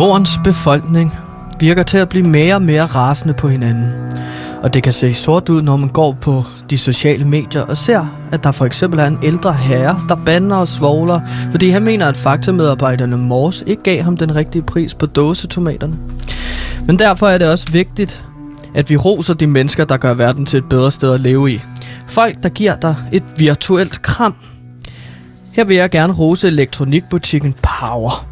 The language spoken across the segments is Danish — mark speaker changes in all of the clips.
Speaker 1: Jordens befolkning virker til at blive mere og mere rasende på hinanden. Og det kan se sort ud, når man går på de sociale medier og ser, at der for eksempel er en ældre herre, der bander og svogler, fordi han mener, at faktamedarbejderne Mors ikke gav ham den rigtige pris på dåsetomaterne. Men derfor er det også vigtigt, at vi roser de mennesker, der gør verden til et bedre sted at leve i. Folk, der giver dig et virtuelt kram. Her vil jeg gerne rose elektronikbutikken Power.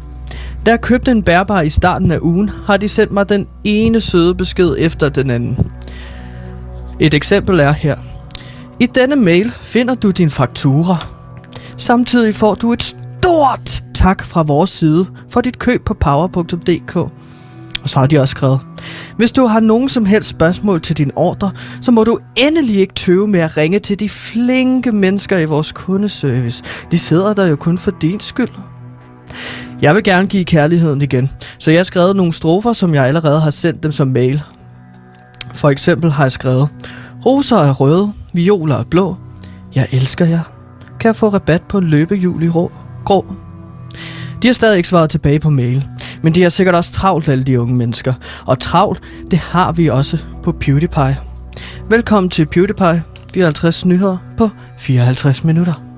Speaker 1: Da jeg købte en bærbar i starten af ugen, har de sendt mig den ene søde besked efter den anden. Et eksempel er her. I denne mail finder du din faktura. Samtidig får du et stort tak fra vores side for dit køb på power.dk. Og så har de også skrevet, hvis du har nogen som helst spørgsmål til din ordre, så må du endelig ikke tøve med at ringe til de flinke mennesker i vores kundeservice. De sidder der jo kun for din skyld. Jeg vil gerne give kærligheden igen, så jeg har skrevet nogle strofer, som jeg allerede har sendt dem som mail. For eksempel har jeg skrevet, Roser er røde, violer er blå. Jeg elsker jer. Kan jeg få rabat på en løbehjul i rå? grå? De har stadig ikke svaret tilbage på mail, men de har sikkert også travlt, alle de unge mennesker. Og travlt, det har vi også på PewDiePie. Velkommen til PewDiePie, 54 nyheder på 54 minutter.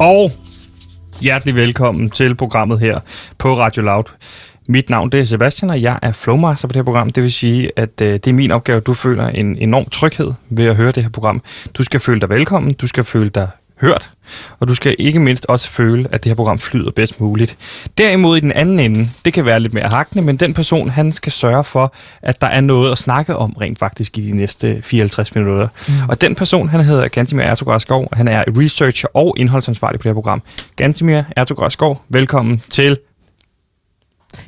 Speaker 2: Og hjertelig velkommen til programmet her på Radio Loud. Mit navn det er Sebastian, og jeg er flowmaster på det her program. Det vil sige, at øh, det er min opgave, at du føler en enorm tryghed ved at høre det her program. Du skal føle dig velkommen, du skal føle dig hørt, og du skal ikke mindst også føle, at det her program flyder bedst muligt. Derimod i den anden ende, det kan være lidt mere hakkende, men den person, han skal sørge for, at der er noget at snakke om rent faktisk i de næste 54 minutter. Mm. Og den person, han hedder Gantimir Ertugras Skov, han er researcher og indholdsansvarlig på det her program. Gantimir Ertugras Skov, velkommen til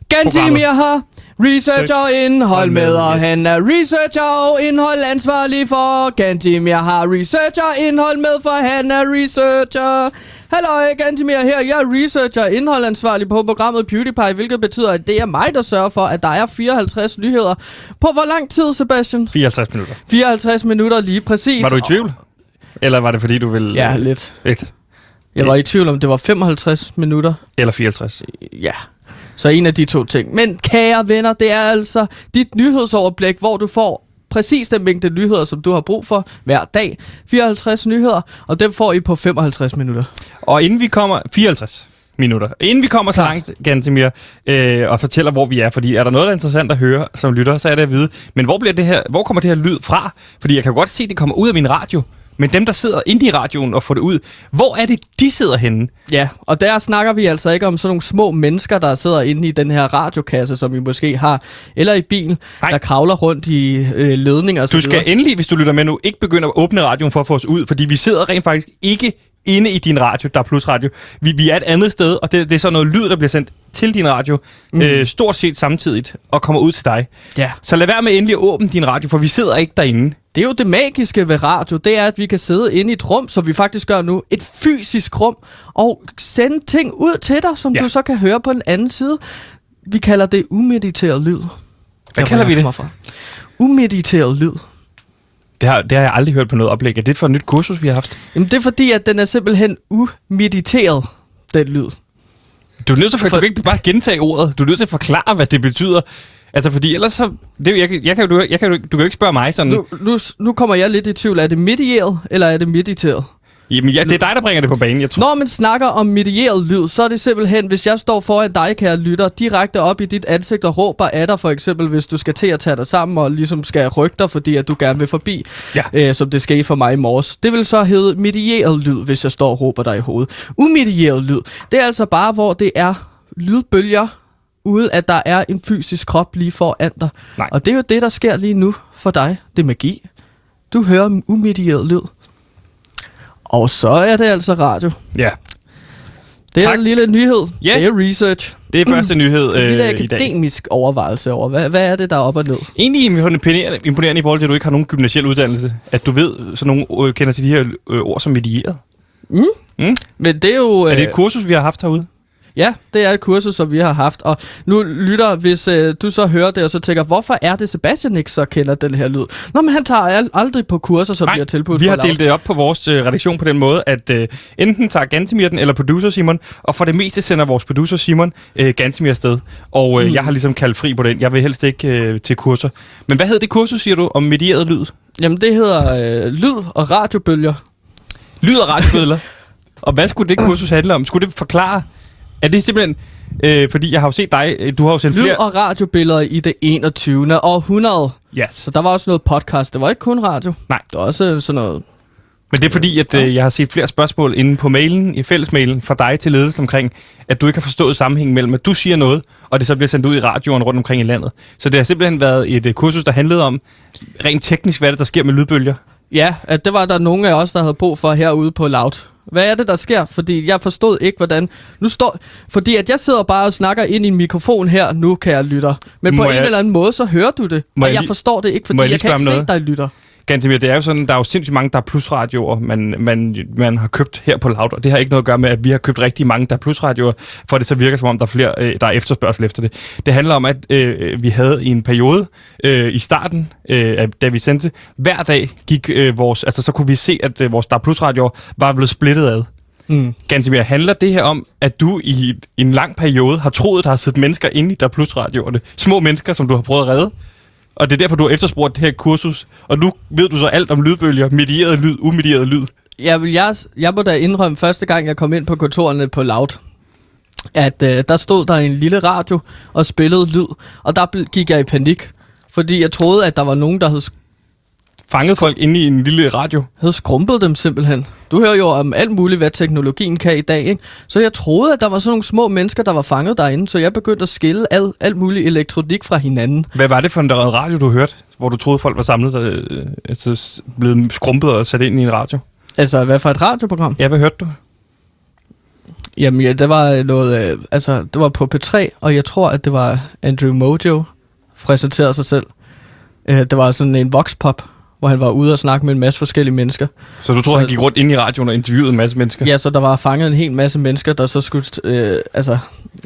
Speaker 1: Gantimir har research og indhold med, og han er researcher og indhold ansvarlig for. Gantimir har research og indhold med, for han er researcher. Hallo, Gantimir her. Jeg er researcher og indholdansvarlig på programmet PewDiePie, hvilket betyder, at det er mig, der sørger for, at der er 54 nyheder. På hvor lang tid, Sebastian?
Speaker 2: 54 minutter.
Speaker 1: 54 minutter lige præcis.
Speaker 2: Var du i tvivl? Eller var det fordi, du ville...
Speaker 1: Ja, lidt.
Speaker 2: Et.
Speaker 1: Jeg var i tvivl om, det var 55 minutter.
Speaker 2: Eller 54.
Speaker 1: Ja. Så en af de to ting. Men kære venner, det er altså dit nyhedsoverblik, hvor du får præcis den mængde nyheder, som du har brug for hver dag. 54 nyheder, og dem får I på 55 minutter.
Speaker 2: Og inden vi kommer... 54 minutter. Inden vi kommer så langt, Gantemir, øh, og fortæller, hvor vi er, fordi er der noget, der er interessant at høre som lytter, så er det at vide. Men hvor, bliver det her, hvor kommer det her lyd fra? Fordi jeg kan godt se, at det kommer ud af min radio. Men dem, der sidder inde i radioen og får det ud, hvor er det, de sidder henne?
Speaker 1: Ja, og der snakker vi altså ikke om sådan nogle små mennesker, der sidder inde i den her radiokasse, som vi måske har, eller i bil,
Speaker 2: Nej.
Speaker 1: der kravler rundt i øh, ledninger og
Speaker 2: Du skal
Speaker 1: videre.
Speaker 2: endelig, hvis du lytter med nu, ikke begynde at åbne radioen for at få os ud, fordi vi sidder rent faktisk ikke inde i din radio, der er plus radio. Vi, vi er et andet sted, og det, det er så noget lyd, der bliver sendt til din radio, mm. øh, stort set samtidigt, og kommer ud til dig.
Speaker 1: Ja.
Speaker 2: Så lad være med endelig at åbne din radio, for vi sidder ikke derinde.
Speaker 1: Det er jo det magiske ved radio, det er, at vi kan sidde inde i et rum, som vi faktisk gør nu, et fysisk rum, og sende ting ud til dig, som
Speaker 2: Ja.
Speaker 1: du så kan høre på den anden side. Vi kalder det umediteret lyd. Hvad
Speaker 2: kalder vi det?
Speaker 1: Fra. Umediteret lyd.
Speaker 2: Det har, det har jeg aldrig hørt på noget oplæg. Er det for et nyt kursus, vi har haft?
Speaker 1: Jamen det er fordi, at den er simpelthen umediteret, den lyd.
Speaker 2: Du er nødt til at,
Speaker 1: For-
Speaker 2: du kan ikke bare gentage ordet. Du er nødt til at forklare, hvad det betyder. Altså, fordi ellers så... Det, jeg, jeg kan, du, jeg kan, jo- du kan jo ikke spørge mig sådan...
Speaker 1: Nu, nu, nu kommer jeg lidt i tvivl. Er det medieret, eller er det mediteret?
Speaker 2: Jamen, ja, det er dig, der bringer det på banen. Jeg tror,
Speaker 1: Når man snakker om medieret lyd, så er det simpelthen, hvis jeg står foran dig, kære lytter, direkte op i dit ansigt og råber af dig, for eksempel hvis du skal til at tage dig sammen og ligesom skal rykke dig, fordi at du gerne vil forbi,
Speaker 2: Ja.
Speaker 1: øh, som det skete for mig i morges. Det vil så hedde medieret lyd, hvis jeg står og råber dig i hovedet. Umedieret lyd, det er altså bare, hvor det er lydbølger, uden at der er en fysisk krop lige foran dig.
Speaker 2: Nej.
Speaker 1: Og det er jo det, der sker lige nu for dig. Det er magi. Du hører umedieret lyd. Og så er det altså radio.
Speaker 2: ja.
Speaker 1: Det er
Speaker 2: Tak.
Speaker 1: en lille nyhed.
Speaker 2: Ja.
Speaker 1: Det er research.
Speaker 2: Det er første nyhed
Speaker 1: En lille
Speaker 2: øh, i dag.
Speaker 1: akademisk overvejelse over, hvad, hvad er det, der er op og ned?
Speaker 2: Egentlig imponerende, imponerende i forhold til, at du ikke har nogen gymnasiel uddannelse. At du ved, så nogle øh, kender til de her øh, ord som medieret.
Speaker 1: Men det er jo...
Speaker 2: Er det
Speaker 1: øh,
Speaker 2: et kursus, vi har haft herude?
Speaker 1: Ja, det er et kursus, som vi har haft. Og nu lytter, hvis øh, du så hører det, og så tænker, hvorfor er det Sebastian ikke så kender den her lyd? Nå, men han tager al- aldrig på kurser, som
Speaker 2: Nej,
Speaker 1: vi har tilbudt.
Speaker 2: vi har delt det op på vores øh, redaktion på den måde, at øh, enten tager Gantemir den, eller producer Simon, og for det meste sender vores producer Simon øh, Gantemir afsted. Og øh, mm. jeg har ligesom kaldt fri på den. Jeg vil helst ikke øh, til kurser. Men hvad hedder det kursus, siger du, om medieret lyd?
Speaker 1: Jamen, det hedder øh, lyd og radiobølger.
Speaker 2: Lyd og radiobilleder. og hvad skulle det kursus handle om? Skulle det forklare... Er det simpelthen... Øh, fordi jeg har jo set dig... øh, Du har jo sendt
Speaker 1: Lyd
Speaker 2: flere...
Speaker 1: og radiobilleder i det 21. århundrede.
Speaker 2: Yes.
Speaker 1: Så der var også noget podcast. Det var ikke kun radio.
Speaker 2: Nej.
Speaker 1: Det var også sådan noget...
Speaker 2: Men det er fordi, at øh, jeg har set flere spørgsmål inde på mailen, i fællesmailen, fra dig til ledelsen omkring, at du ikke har forstået sammenhængen mellem, at du siger noget, og det så bliver sendt ud i radioen rundt omkring i landet. Så det har simpelthen været et øh, kursus, der handlede om rent teknisk, hvad det, der sker med lydbølger.
Speaker 1: Ja, at det var der nogle af os, der havde brug for herude på Loud. Hvad er det, der sker? Fordi jeg forstod ikke, hvordan... Nu står... Fordi at jeg sidder bare og snakker ind i en mikrofon her nu, kan jeg lytter. Men
Speaker 2: Må
Speaker 1: på
Speaker 2: jeg-
Speaker 1: en eller anden måde, så hører du det.
Speaker 2: Må
Speaker 1: og
Speaker 2: jeg
Speaker 1: jeg forstår det ikke, fordi
Speaker 2: jeg
Speaker 1: jeg, kan ikke
Speaker 2: om
Speaker 1: se dig lytter.
Speaker 2: Gantemir, det er jo sådan, der er jo sindssygt mange, der er plusradioer, man, man, man har købt her på Loud, og det har ikke noget at gøre med, at vi har købt rigtig mange, der er plusradioer, for at det så virker som om, der er flere, øh, der er efterspørgsel efter det. Det handler om, at øh, vi havde i en periode øh, i starten, øh, da vi sendte, hver dag gik øh, vores, altså så kunne vi se, at øh, vores der er plusradioer var blevet splittet ad.
Speaker 1: Mm.
Speaker 2: Gantemir, handler det her om, at du i en lang periode har troet, der har siddet mennesker inde i der er plusradioerne? Små mennesker, som du har prøvet at redde? Og det er derfor, du har efterspurgt det her kursus. Og nu ved du så alt om lydbølger, medieret lyd, umedieret lyd.
Speaker 1: Ja, jeg, jeg må da indrømme, første gang jeg kom ind på kontorerne på Loud, at øh, der stod der en lille radio og spillede lyd. Og der gik jeg i panik. Fordi jeg troede, at der var nogen, der havde
Speaker 2: Fanget folk inde i en lille radio.
Speaker 1: havde skrumpet dem simpelthen. Du hører jo om alt muligt, hvad teknologien kan i dag, ikke? Så jeg troede, at der var sådan nogle små mennesker, der var fanget derinde, så jeg begyndte at skille al, alt muligt elektronik fra hinanden.
Speaker 2: Hvad var det for en radio, du hørte, hvor du troede, folk var samlet og øh, altså, blevet skrumpet og sat ind i en radio?
Speaker 1: Altså, hvad for et radioprogram?
Speaker 2: Ja, hvad hørte du?
Speaker 1: Jamen, ja, det var noget, øh, altså, det var på P3, og jeg tror, at det var Andrew Mojo, præsenterede sig selv. Øh, det var sådan en voxpop, hvor han var ude og snakke med en masse forskellige mennesker.
Speaker 2: Så du tror,
Speaker 1: Så-
Speaker 2: han gik rundt ind i radioen og interviewede en masse mennesker?
Speaker 1: Ja, så der var fanget en hel masse mennesker, der så skulle, øh, altså,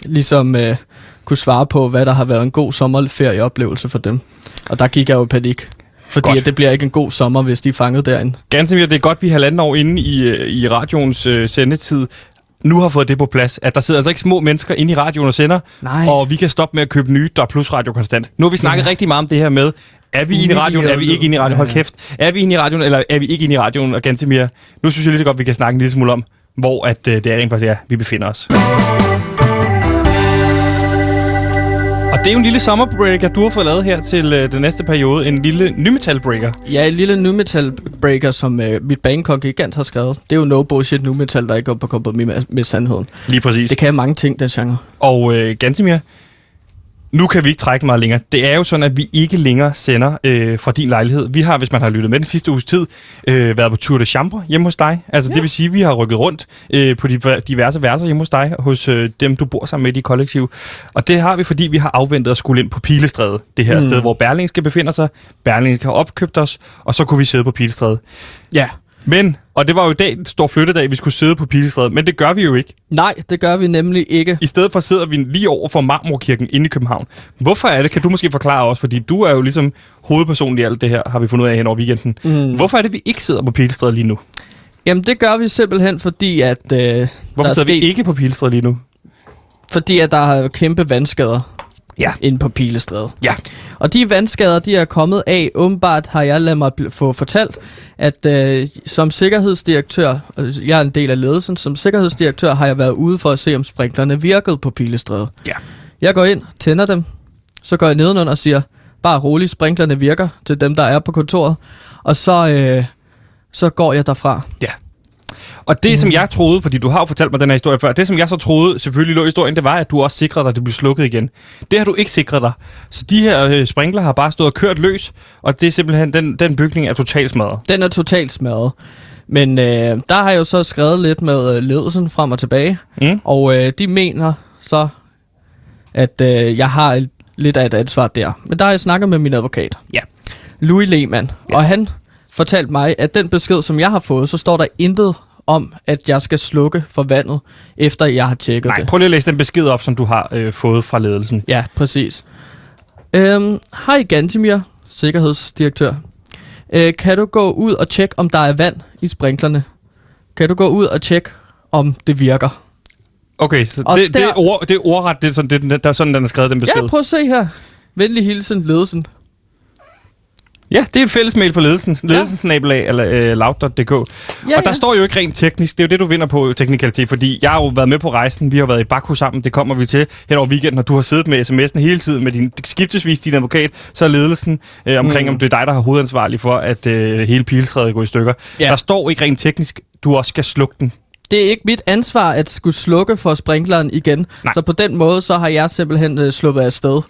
Speaker 1: ligesom øh, kunne svare på, hvad der har været en god sommerferieoplevelse for dem. Og der gik jeg jo i panik. Fordi
Speaker 2: Godt.
Speaker 1: at det bliver ikke en god sommer, hvis de er fanget derinde.
Speaker 2: Ganske det er godt, vi er halvanden år inde i, øh, i radioens øh, sendetid. Nu har fået det på plads, at der sidder altså ikke små mennesker inde i radioen og sender,
Speaker 1: Nej.
Speaker 2: og vi kan stoppe med at købe nye, der er plus radio konstant. Nu har vi snakket ja. rigtig meget om det her med, er vi inde i radioen, er vi ikke inde i radioen, hold kæft, er vi inde i radioen, eller er vi ikke inde i radioen, og ganske mere. Nu synes jeg lige så godt, vi kan snakke en lille smule om, hvor at, øh, det er rent faktisk er, vi befinder os. Og det er jo en lille sommerbreaker, du har fået lavet her til øh, den næste periode. En lille nymetal breaker.
Speaker 1: Ja, en lille nu metal breaker, som øh, mit Bangkok Gigant har skrevet. Det er jo no bullshit nu metal, der ikke går på kompromis med, med sandheden.
Speaker 2: Lige præcis.
Speaker 1: Det kan mange ting, den genre.
Speaker 2: Og øh, Gantemir, nu kan vi ikke trække meget længere. Det er jo sådan, at vi ikke længere sender øh, fra din lejlighed. Vi har, hvis man har lyttet med den sidste uges tid, øh, været på Tour de Chambre hjemme hos dig. Altså ja. det vil sige, at vi har rykket rundt øh, på diver- diverse værelser hjemme hos dig, hos øh, dem, du bor sammen med i kollektiv. Og det har vi, fordi vi har afventet at skulle ind på Pilestræde. Det her mm. sted, hvor Berlingske befinder sig. Berlingske har opkøbt os, og så kunne vi sidde på Pilestræde.
Speaker 1: Ja.
Speaker 2: Men, og det var jo i dag, stor flyttedag, vi skulle sidde på Pilestræde, men det gør vi jo ikke.
Speaker 1: Nej, det gør vi nemlig ikke.
Speaker 2: I stedet for sidder vi lige over for Marmorkirken inde i København. Hvorfor er det? Kan du måske forklare os? Fordi du er jo ligesom hovedpersonen i alt det her, har vi fundet ud af hen over weekenden. Mm. Hvorfor er det, vi ikke sidder på Pilestræde lige nu?
Speaker 1: Jamen, det gør vi simpelthen, fordi at... Øh,
Speaker 2: Hvorfor
Speaker 1: der er
Speaker 2: sidder
Speaker 1: sket,
Speaker 2: vi ikke på Pilestræde lige nu?
Speaker 1: Fordi at der er kæmpe vandskader
Speaker 2: Ja.
Speaker 1: inde på Pilestræde.
Speaker 2: Ja.
Speaker 1: Og de vandskader, de er kommet af, åbenbart har jeg ladet mig få fortalt, at øh, som sikkerhedsdirektør, og jeg er en del af ledelsen, som sikkerhedsdirektør har jeg været ude for at se, om sprinklerne virkede på Pilestræde.
Speaker 2: Ja.
Speaker 1: Jeg går ind, tænder dem, så går jeg nedenunder og siger, bare roligt, sprinklerne virker til dem, der er på kontoret. Og så, øh, så går jeg derfra.
Speaker 2: Ja. Og det, som jeg troede, fordi du har jo fortalt mig den her historie før, det, som jeg så troede selvfølgelig lå i historien, det var, at du også sikrede dig, at det blev slukket igen. Det har du ikke sikret dig. Så de her øh, sprinkler har bare stået og kørt løs, og det er simpelthen, den, den bygning er totalt smadret.
Speaker 1: Den er totalt smadret. Men øh, der har jeg jo så skrevet lidt med øh, ledelsen frem og tilbage,
Speaker 2: Mm.
Speaker 1: og øh, de mener så, at øh, jeg har et, lidt af et ansvar der. Men der har jeg snakket med min advokat,
Speaker 2: Ja.
Speaker 1: Louis Lehmann, ja. og han fortalte mig, at den besked, som jeg har fået, så står der intet om, at jeg skal slukke for vandet, efter jeg har tjekket
Speaker 2: Nej,
Speaker 1: det.
Speaker 2: prøv lige at læse den besked op, som du har øh, fået fra ledelsen.
Speaker 1: Ja, præcis. Øhm, hej Gantimir, sikkerhedsdirektør. Øh, kan du gå ud og tjekke, om der er vand i sprinklerne? Kan du gå ud og tjekke, om det virker?
Speaker 2: Okay, så
Speaker 1: Og
Speaker 2: det, det,
Speaker 1: der-
Speaker 2: er ord, det er ordret, det er sådan, det, der er sådan, den er skrevet, den besked.
Speaker 1: Ja, prøv at se her. Venlig hilsen, ledelsen.
Speaker 2: Ja, det er et fælles mail for ledelsen. Ledelsensnabelag eller øh, loud.dk.
Speaker 1: Ja,
Speaker 2: og der
Speaker 1: ja.
Speaker 2: står jo ikke rent teknisk. Det er jo det, du vinder på teknikalitet, fordi jeg har jo været med på rejsen. Vi har været i Baku sammen. Det kommer vi til hen over weekenden, når du har siddet med sms'en hele tiden med din skiftesvis din advokat, så er ledelsen øh, omkring, mm. om det er dig, der har hovedansvarlig for, at øh, hele piltræet går i stykker.
Speaker 1: Ja.
Speaker 2: Der står ikke rent teknisk, du også skal slukke den.
Speaker 1: Det er ikke mit ansvar at skulle slukke for sprinkleren igen.
Speaker 2: Nej.
Speaker 1: Så på den måde, så har jeg simpelthen øh, sluppet afsted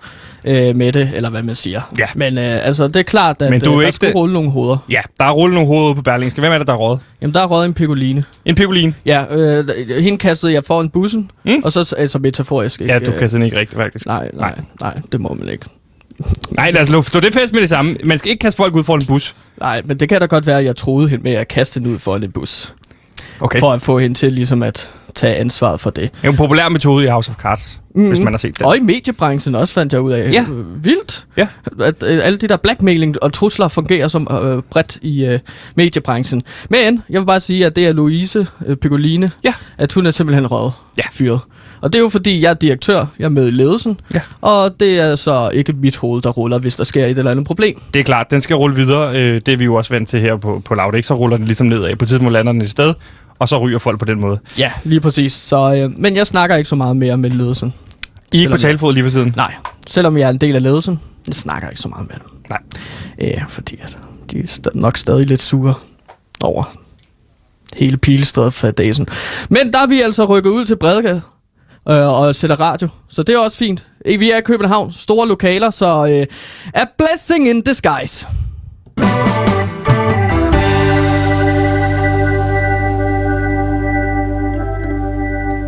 Speaker 1: øh, med det, eller hvad man siger.
Speaker 2: Ja.
Speaker 1: Men øh, altså, det er klart, at
Speaker 2: Men du
Speaker 1: øh, der
Speaker 2: ikke
Speaker 1: skulle
Speaker 2: det-
Speaker 1: rulle nogle hoveder.
Speaker 2: Ja, der er rullet nogle hoveder på Berlingske. Hvem er det, der er råd?
Speaker 1: Jamen, der er røget en picoline.
Speaker 2: En pigolin.
Speaker 1: Ja, øh, hende kastede jeg foran bussen,
Speaker 2: Mm.
Speaker 1: og så altså metaforisk. Ikke?
Speaker 2: Ja, du kan sådan ikke rigtigt, faktisk.
Speaker 1: Nej, nej, nej, det må man ikke.
Speaker 2: Nej, lad os lov- stå det fast med det samme. Man skal ikke kaste folk ud foran en bus.
Speaker 1: Nej, men det kan da godt være, at jeg troede hende med at kaste hende ud foran en bus.
Speaker 2: Okay.
Speaker 1: For at få hende til ligesom at tage ansvaret for det.
Speaker 2: Det er jo en populær metode i House of Cards, mm. hvis man har set det.
Speaker 1: Og i mediebranchen også fandt jeg ud af.
Speaker 2: Ja.
Speaker 1: Vildt.
Speaker 2: Ja.
Speaker 1: At øh, alle de der blackmailing og trusler fungerer som øh, bredt i øh, mediebranchen. Men jeg vil bare sige, at det er Louise øh, Picoline,
Speaker 2: Ja.
Speaker 1: at hun er simpelthen røget
Speaker 2: Ja.
Speaker 1: fyret. Og det er jo fordi, jeg er direktør, jeg er med i ledelsen,
Speaker 2: Ja.
Speaker 1: og det er så ikke mit hoved, der ruller, hvis der sker et eller andet problem.
Speaker 2: Det er klart, den skal rulle videre. Øh, det er vi jo også vant til her på, på Loud. Ikke? Så ruller den ligesom nedad. På tidspunkt lander den et sted, og så ryger folk på den måde.
Speaker 1: Ja, lige præcis. Så, øh, men jeg snakker ikke så meget mere med ledelsen.
Speaker 2: I ikke på talefod lige for tiden?
Speaker 1: Nej, selvom jeg er en del af ledelsen, jeg snakker ikke så meget med dem.
Speaker 2: Nej.
Speaker 1: Ja, fordi at de er sta- nok stadig lidt sure over hele pilestredet for dagen. Men der er vi altså rykket ud til Bredegade øh, og sætter radio, så det er også fint. Vi er i København, store lokaler, så øh, a blessing in disguise.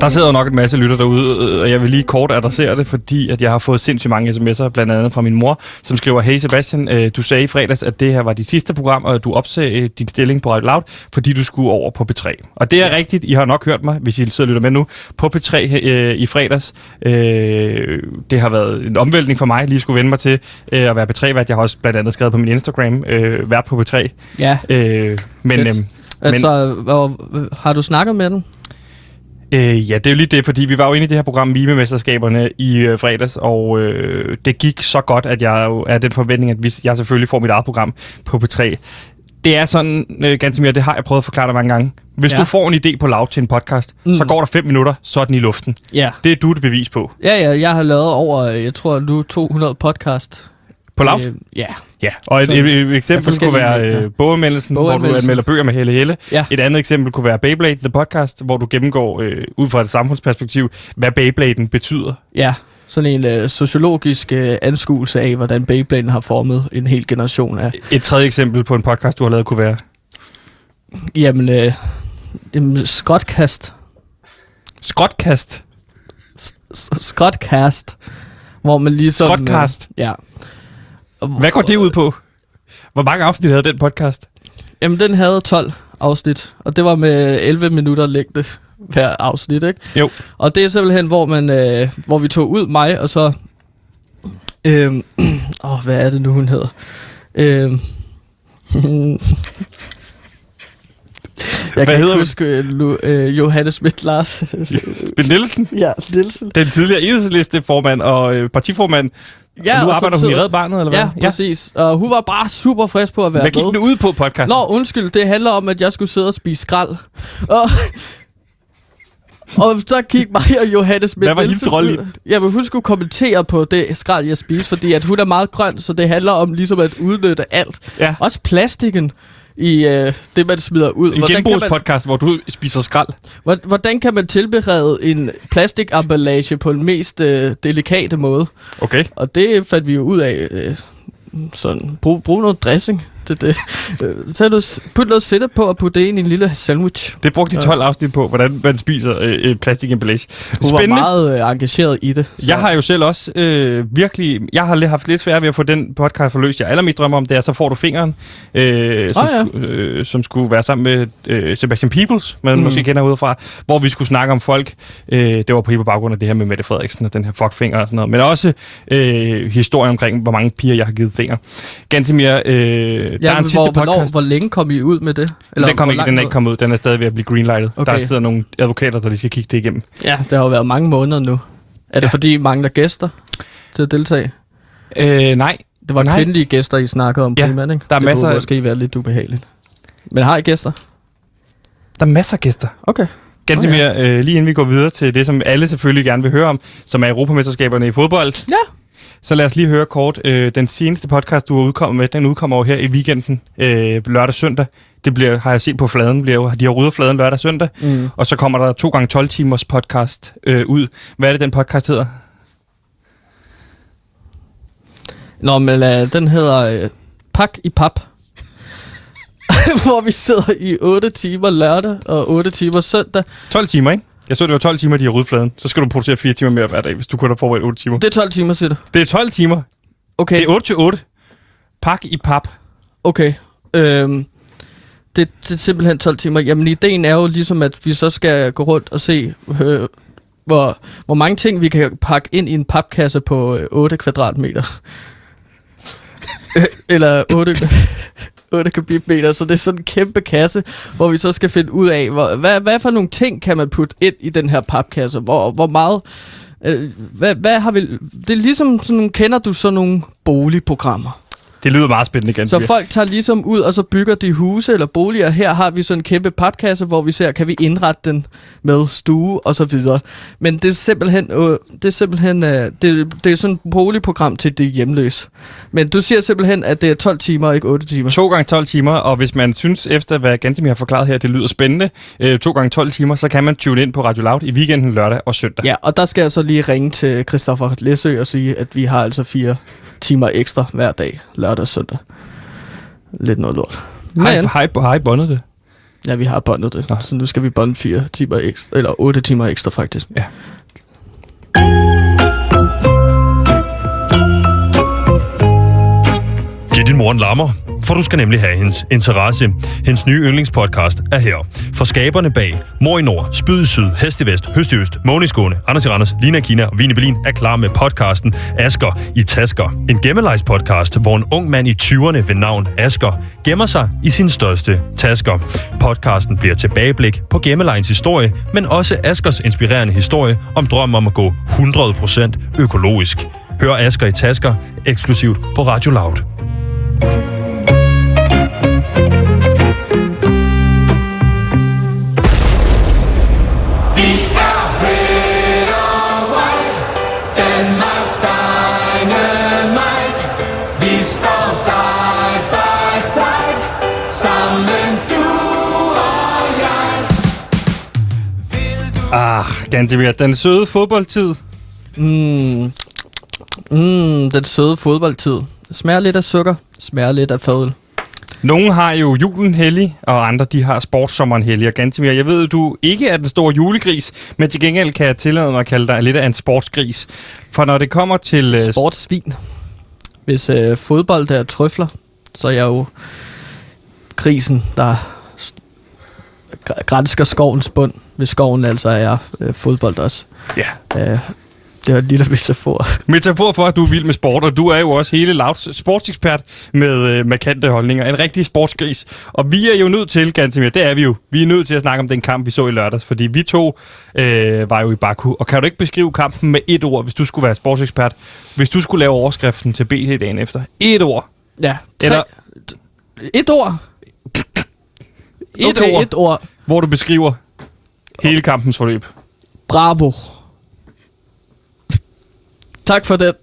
Speaker 2: Der sidder jo nok en masse lytter derude, øh, og jeg vil lige kort adressere det, fordi at jeg har fået sindssygt mange sms'er, blandt andet fra min mor, som skriver, Hey Sebastian, øh, du sagde i fredags, at det her var dit sidste program, og du opsagde din stilling på Radio Loud, fordi du skulle over på P3. Og det er ja. rigtigt, I har nok hørt mig, hvis I sidder og lytter med nu, på P3 øh, i fredags. Øh, det har været en omvæltning for mig, lige skulle vende mig til øh, at være P3-vært. Jeg har også blandt andet skrevet på min Instagram, øh, vært på P3.
Speaker 1: Ja,
Speaker 2: Øh, men,
Speaker 1: Fedt.
Speaker 2: øh,
Speaker 1: altså, hvor, har du snakket med den?
Speaker 2: Øh, ja, det er jo lige det, fordi vi var jo inde i det her program Vimemesterskaberne i øh, fredags, og øh, det gik så godt, at jeg jo er den forventning, at vi, jeg selvfølgelig får mit eget program på P3. Det er sådan, øh, ganske mere, det har jeg prøvet at forklare dig mange gange. Hvis
Speaker 1: Ja.
Speaker 2: du får en idé på lav til en podcast,
Speaker 1: Mm.
Speaker 2: så går der fem minutter, så er den i luften.
Speaker 1: Ja.
Speaker 2: Det er du det bevis på.
Speaker 1: Ja, ja, jeg har lavet over, jeg tror nu 200 podcast.
Speaker 2: På lav?
Speaker 1: Øh, ja.
Speaker 2: Ja, og et, et, et eksempel kunne være øh, boganmeldelsen, hvor du anmelder bøger med Helle Helle.
Speaker 1: Ja.
Speaker 2: Et andet eksempel kunne være Beyblade, The Podcast, hvor du gennemgår øh, ud fra et samfundsperspektiv, hvad Beybladen betyder.
Speaker 1: Ja, sådan en øh, sociologisk øh, anskuelse af, hvordan Beyblade har formet en hel generation af...
Speaker 2: Et tredje eksempel på en podcast, du har lavet, kunne være
Speaker 1: Jamen, øh, jamen skrotkast.
Speaker 2: Skrotkast.
Speaker 1: Skrotkast. Hvor man ligesom...
Speaker 2: Skrotkast.
Speaker 1: Øh, ja.
Speaker 2: Hvad går det ud på? Hvor mange afsnit havde den podcast?
Speaker 1: Jamen, den havde 12 afsnit, og det var med 11 minutter længde hver afsnit, ikke?
Speaker 2: Jo.
Speaker 1: Og det er simpelthen, hvor, man, øh, hvor vi tog ud mig, og så... Øh, åh, hvad er det nu, hun hedder? Øh, Jeg
Speaker 2: Hvad
Speaker 1: kan
Speaker 2: hedder
Speaker 1: huske øh, Lu, øh, Johannes Schmidt Lars.
Speaker 2: Ben Nielsen,
Speaker 1: ja, Nielsen.
Speaker 2: den tidligere enhedsliste-formand og øh, partiformand. Ja, og nu
Speaker 1: og
Speaker 2: arbejder hun i Red Barnet, eller hvad?
Speaker 1: Ja, præcis. Og hun var bare super frisk på at være
Speaker 2: Hvad gik
Speaker 1: med.
Speaker 2: den ud på podcast?
Speaker 1: Nå, undskyld, det handler om, at jeg skulle sidde og spise skrald. Og, og så gik mig og Johannes Schmidt
Speaker 2: Hvad var hendes rolle i.
Speaker 1: Jamen, hun skulle kommentere på det skrald, jeg spiste, fordi at hun er meget grøn, så det handler om ligesom at udnytte alt.
Speaker 2: Ja.
Speaker 1: Også plastikken i øh, det, man smider ud.
Speaker 2: En
Speaker 1: man,
Speaker 2: genbrugspodcast, hvor du spiser skrald.
Speaker 1: hvor- hvordan kan man tilberede en plastikemballage på den mest øh, delikate måde?
Speaker 2: Okay.
Speaker 1: Og det fandt vi jo ud af. Øh, sådan, brug, brug noget dressing. Det, det. Øh, Så du put noget sætte på og putte det ind i en lille sandwich.
Speaker 2: Det brugte de 12 afsnit på, hvordan man spiser øh, plastikemballage.
Speaker 1: Hun var meget øh, engageret i det. Så.
Speaker 2: Jeg har jo selv også øh, virkelig... Jeg har haft lidt svært ved at få den podcast forløst, jeg allermest drømmer om, det er, så får du fingeren, øh, som,
Speaker 1: Ah, ja.
Speaker 2: sku, øh, som skulle være sammen med øh, Sebastian Peebles, man
Speaker 1: mm.
Speaker 2: måske kender udefra, hvor vi skulle snakke om folk. Øh, det var på på baggrund af det her med Mette Frederiksen og den her fuckfinger og sådan noget, men også øh, historien omkring, hvor mange piger jeg har givet fingre. Ganske mere... Øh, der er
Speaker 1: Ja,
Speaker 2: en
Speaker 1: hvor,
Speaker 2: sidste
Speaker 1: hvornår,
Speaker 2: podcast.
Speaker 1: hvor længe kom I ud med det?
Speaker 2: Eller den, kom
Speaker 1: hvor
Speaker 2: ikke, den er
Speaker 1: ud?
Speaker 2: ikke kommet ud. Den er stadig ved at blive greenlightet. Okay. Der sidder nogle advokater, der lige skal kigge det igennem.
Speaker 1: Ja, det har jo været mange måneder nu. Er det
Speaker 2: Ja.
Speaker 1: fordi, I mangler gæster til at deltage?
Speaker 2: Øh, nej,
Speaker 1: Det var
Speaker 2: Nej.
Speaker 1: kvindelige gæster, I snakkede om
Speaker 2: Ja,
Speaker 1: primært, ikke?
Speaker 2: der er
Speaker 1: det
Speaker 2: masser
Speaker 1: kunne
Speaker 2: af-
Speaker 1: måske være lidt ubehageligt. Men har I gæster?
Speaker 2: der er masser af gæster.
Speaker 1: Okay.
Speaker 2: Ganske
Speaker 1: Okay.
Speaker 2: mere, øh, lige inden vi går videre til det, som alle selvfølgelig gerne vil høre om, som er Europamesterskaberne i fodbold.
Speaker 1: Ja.
Speaker 2: Så lad os lige høre kort. Øh, den seneste podcast, du har udkommet med, den udkommer jo her i weekenden, øh, lørdag søndag. Det bliver, har jeg set på fladen, bliver jo, de har ryddet fladen lørdag og søndag.
Speaker 1: Mm.
Speaker 2: Og så kommer der to gange 12 timers podcast øh, ud. Hvad er det, den podcast hedder?
Speaker 1: Nå, men uh, den hedder øh, Pak i pap. Hvor vi sidder i 8 timer lørdag og 8 timer søndag.
Speaker 2: 12 timer, ikke? Jeg så, det var 12 timer, de har ryddet fladen. Så skal du producere 4 timer mere hver dag, hvis du kun har forberedt 8 timer.
Speaker 1: Det er 12 timer, siger du?
Speaker 2: Det er 12 timer.
Speaker 1: Okay,
Speaker 2: Det er 8 til 8. Pak i pap.
Speaker 1: okay. Øhm, det, det er simpelthen 12 timer. Jamen, ideen er jo ligesom, at vi så skal gå rundt og se, øh, hvor, hvor mange ting vi kan pakke ind i en papkasse på øh, 8 kvadratmeter. Eller 8, 8 kubikmeter, så det er sådan en kæmpe kasse, hvor vi så skal finde ud af, hvor, hvad, hvad for nogle ting kan man putte ind i den her papkasse? Hvor, hvor meget... Øh, hvad, hvad har vi... Det er ligesom sådan nogle... Kender du sådan nogle boligprogrammer?
Speaker 2: Det lyder meget spændende, ganske
Speaker 1: Så folk tager ligesom ud, og så bygger de huse eller boliger. Her har vi sådan en kæmpe papkasse, hvor vi ser, kan vi indrette den med stue og så videre. Men det er simpelthen, øh, det er simpelthen øh, det, det er sådan et boligprogram til de hjemløse. Men du siger simpelthen, at det er 12 timer og ikke 8 timer.
Speaker 2: To gange 12 timer, og hvis man synes, efter hvad Gantemir har forklaret her, det lyder spændende, øh, to gange 12 timer, så kan man tune ind på Radio Loud i weekenden lørdag og søndag.
Speaker 1: Ja, og der skal jeg så lige ringe til Christoffer Læsø og sige, at vi har altså fire timer ekstra hver dag, lørdag og søndag. Lidt noget lort.
Speaker 2: Hej,
Speaker 1: Men,
Speaker 2: hej, hej, bondet det.
Speaker 1: ja, vi har bondet det,
Speaker 2: Nå.
Speaker 1: så nu skal vi bonde fire timer ekstra, eller otte timer ekstra faktisk.
Speaker 2: Ja.
Speaker 3: Giv din mor en lammer, for du skal nemlig have hendes interesse. Hendes nye yndlingspodcast er her. For skaberne bag Mor i Nord, Spyd i Syd, Hest i Vest, Høst i Øst, Måne i Skåne, Anders i Randers, Lina Kina og Vine Berlin er klar med podcasten Asker i Tasker. En gemmelejspodcast, hvor en ung mand i 20'erne ved navn Asker gemmer sig i sin største tasker. Podcasten bliver tilbageblik på gemmelejens historie, men også Askers inspirerende historie om drømmen om at gå 100% økologisk. Hør Asker i Tasker eksklusivt på Radio Loud.
Speaker 2: Gantemir, den søde fodboldtid.
Speaker 1: Mm. Mm, den søde fodboldtid. Smager lidt af sukker, smager lidt af fadøl.
Speaker 2: Nogle har jo julen hellig, og andre de har sportssommeren hellig. Og Gantemir, jeg ved, du ikke er den store julegris, men til gengæld kan jeg tillade mig at kalde dig lidt af en sportsgris. For når det kommer til... øh,
Speaker 1: Sportsvin. Hvis øh, fodbold er trøfler, så er jeg jo grisen, der grænsker skovens bund, hvis skoven altså er øh, fodbold også.
Speaker 2: Ja,
Speaker 1: Øh, det er en lille metafor.
Speaker 2: metafor for, at du er vild med sport, og du er jo også hele Louds sportsekspert med øh, markante holdninger. En rigtig sportsgris. Og vi er jo nødt til, Gantemir, det er vi jo. Vi er nødt til at snakke om den kamp, vi så i lørdags, fordi vi to øh, var jo i Baku. Og kan du ikke beskrive kampen med et ord, hvis du skulle være sportsekspert? Hvis du skulle lave overskriften til BT dagen efter. Et ord.
Speaker 1: Ja. Tre,
Speaker 2: Eller-
Speaker 1: et ord.
Speaker 2: Et
Speaker 1: okay,
Speaker 2: ord,
Speaker 1: et ord.
Speaker 2: Hvor du beskriver hele kampens forløb.
Speaker 1: Bravo. tak for den.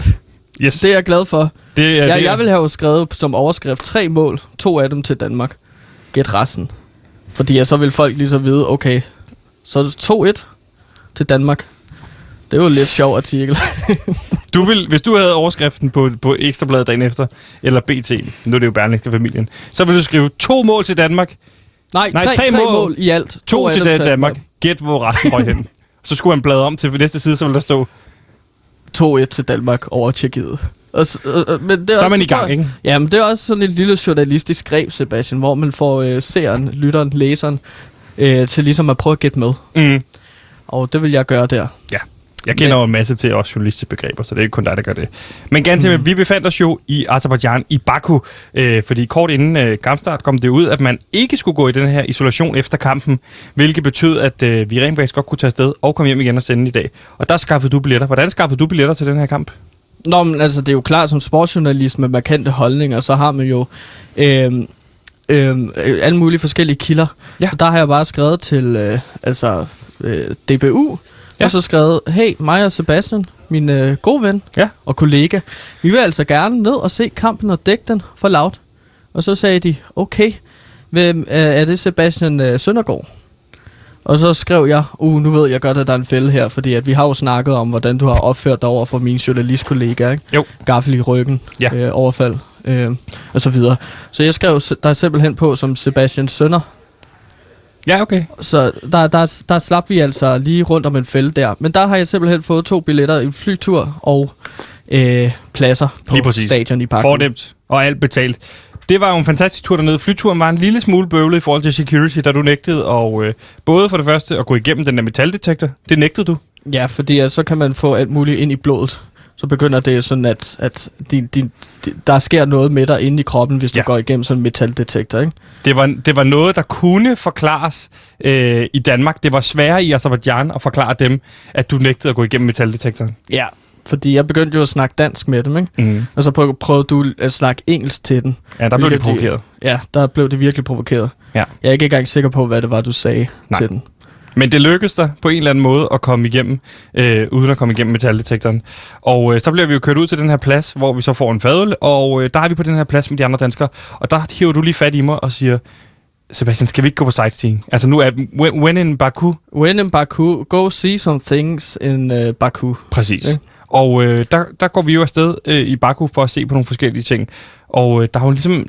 Speaker 2: Yes,
Speaker 1: Det er jeg glad for.
Speaker 2: det er
Speaker 1: Ja,
Speaker 2: det.
Speaker 1: jeg vil have skrevet som overskrift tre mål, to af dem til Danmark. Gæt resten. Fordi ja, så vil folk lige så vide, okay, så er det 2-1 til Danmark. Det er jo en lidt sjov artikel.
Speaker 2: Du vil, hvis du havde overskriften på, på Ekstrabladet dagen efter, eller BT, nu er det jo Berlingske familien, så ville du skrive to mål til Danmark,
Speaker 1: Nej,
Speaker 2: Nej,
Speaker 1: tre,
Speaker 2: tre
Speaker 1: tre,
Speaker 2: mål.
Speaker 1: mål. i alt.
Speaker 2: to,
Speaker 1: af
Speaker 2: til Danmark. Gæt, hvor resten røg hen. Så skulle han bladre om til næste side, så ville der stå,
Speaker 1: 2-1 til Danmark over Tjekkiet. Og, øh, men det er
Speaker 2: så er
Speaker 1: også,
Speaker 2: man i gang, ikke?
Speaker 1: Ja, men det er også sådan et lille journalistisk greb, Sebastian, hvor man får øh, seeren, lytteren, læseren øh, til ligesom at prøve at gætte med.
Speaker 2: Mm.
Speaker 1: Og det vil jeg gøre der.
Speaker 2: Ja. Jeg kender jo en masse til også journalistiske begreber, så det er ikke kun dig, der gør det. Men ganske mm. vi befandt os jo i Azerbaijan, i Baku, øh, fordi kort inden øh, kampstart kom det ud, at man ikke skulle gå i den her isolation efter kampen, hvilket betød, at øh, vi rent faktisk godt kunne tage afsted og komme hjem igen og sende i dag. Og der skaffede du billetter. Hvordan skaffede du billetter til den her kamp?
Speaker 1: Nå, men altså, det er jo klart, som sportsjournalist med markante holdninger, så har man jo øh, øh, alle mulige forskellige kilder.
Speaker 2: Ja.
Speaker 1: Så der har jeg bare skrevet til øh, altså, øh, DBU,
Speaker 2: Ja.
Speaker 1: ja. og så skrevet, hey, mig og Sebastian, min øh, gode ven
Speaker 2: Ja.
Speaker 1: og kollega, vi vil altså gerne ned og se kampen og dække den for lavt. Og så sagde de, okay, hvem, øh, er det Sebastian øh, Søndergaard? Og så skrev jeg, uh, nu ved jeg godt, at der er en fælde her, fordi at vi har jo snakket om, hvordan du har opført dig over for mine journalistkollegaer, ikke?
Speaker 2: Jo.
Speaker 1: Gaffel i ryggen,
Speaker 2: Ja.
Speaker 1: øh, overfald, øh, og så videre. Så jeg skrev dig simpelthen på som Sebastian Sønder,
Speaker 2: Ja, okay.
Speaker 1: så der, der, der slap vi altså lige rundt om en fælde der. Men der har jeg simpelthen fået to billetter, en flytur og øh, pladser på
Speaker 2: Lige præcis.
Speaker 1: stadion i Baku.
Speaker 2: Fornemt. Og alt betalt. Det var jo en fantastisk tur dernede. Flyturen var en lille smule bøvlet i forhold til security, da du nægtede. Og øh, både for det første at gå igennem den der metaldetektor, det nægtede du.
Speaker 1: Ja, fordi så kan man få alt muligt ind i blodet. Så begynder det sådan, at, at din, din, di- der sker noget med dig inde i kroppen, hvis du
Speaker 2: Ja.
Speaker 1: går igennem sådan en metaldetektor, ikke?
Speaker 2: Det var, det var noget, der kunne forklares øh, i Danmark. Det var sværere i Azerbaijan at forklare dem, at du nægtede at gå igennem metaldetektoren.
Speaker 1: Ja. Fordi jeg begyndte jo at snakke dansk med dem, ikke?
Speaker 2: Mm.
Speaker 1: Og så prøv, prøvede du at snakke engelsk til den.
Speaker 2: Ja, der blev det
Speaker 1: Hvilket de-
Speaker 2: provokeret.
Speaker 1: Ja, der blev det virkelig provokeret.
Speaker 2: Ja.
Speaker 1: Jeg er ikke engang sikker på, hvad det var, du sagde
Speaker 2: Nej.
Speaker 1: til den.
Speaker 2: Men det lykkedes dig på en eller anden måde at komme igennem, øh, uden at komme igennem metaldetektoren. Og øh, så bliver vi jo kørt ud til den her plads, hvor vi så får en fadøl, og øh, der er vi på den her plads med de andre danskere. Og der hiver du lige fat i mig og siger, Sebastian, skal vi ikke gå på sightseeing? Altså nu er when, when in Baku,
Speaker 1: When in Baku, go see some things in uh, Baku.
Speaker 2: præcis.
Speaker 1: Ja.
Speaker 2: Og øh, der, der går vi jo afsted øh, i Baku for at se på nogle forskellige ting. Og øh, der er jo ligesom,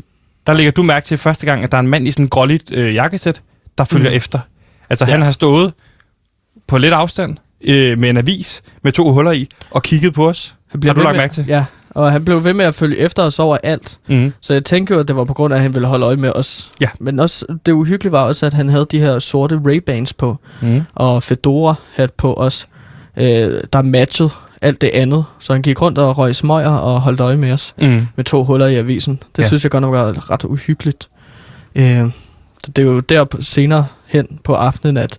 Speaker 2: der lægger du mærke til første gang, at der er en mand i sådan en gråligt øh, jakkesæt, der følger
Speaker 1: mm.
Speaker 2: efter. Altså
Speaker 1: Ja.
Speaker 2: han har stået på lidt afstand øh, med en avis med to huller i og kigget på os.
Speaker 1: Han
Speaker 2: Har du lagt mærke til?
Speaker 1: Ja, og han blev ved med at følge efter os over alt.
Speaker 2: Mm.
Speaker 1: Så jeg tænkte jo, at det var på grund af, at han ville holde øje med os.
Speaker 2: Ja.
Speaker 1: Men også, det uhyggelige var også, at han havde de her sorte Ray-Bans på,
Speaker 2: Mm.
Speaker 1: og Fedora-hat på os, øh, der matchede alt det andet. Så han gik rundt og røg smøger og holdt øje med os
Speaker 2: Mm.
Speaker 1: med to huller i avisen. Det
Speaker 2: Ja.
Speaker 1: synes jeg godt nok var ret uhyggeligt. Øh, det er jo der på- senere hen på aftenen, at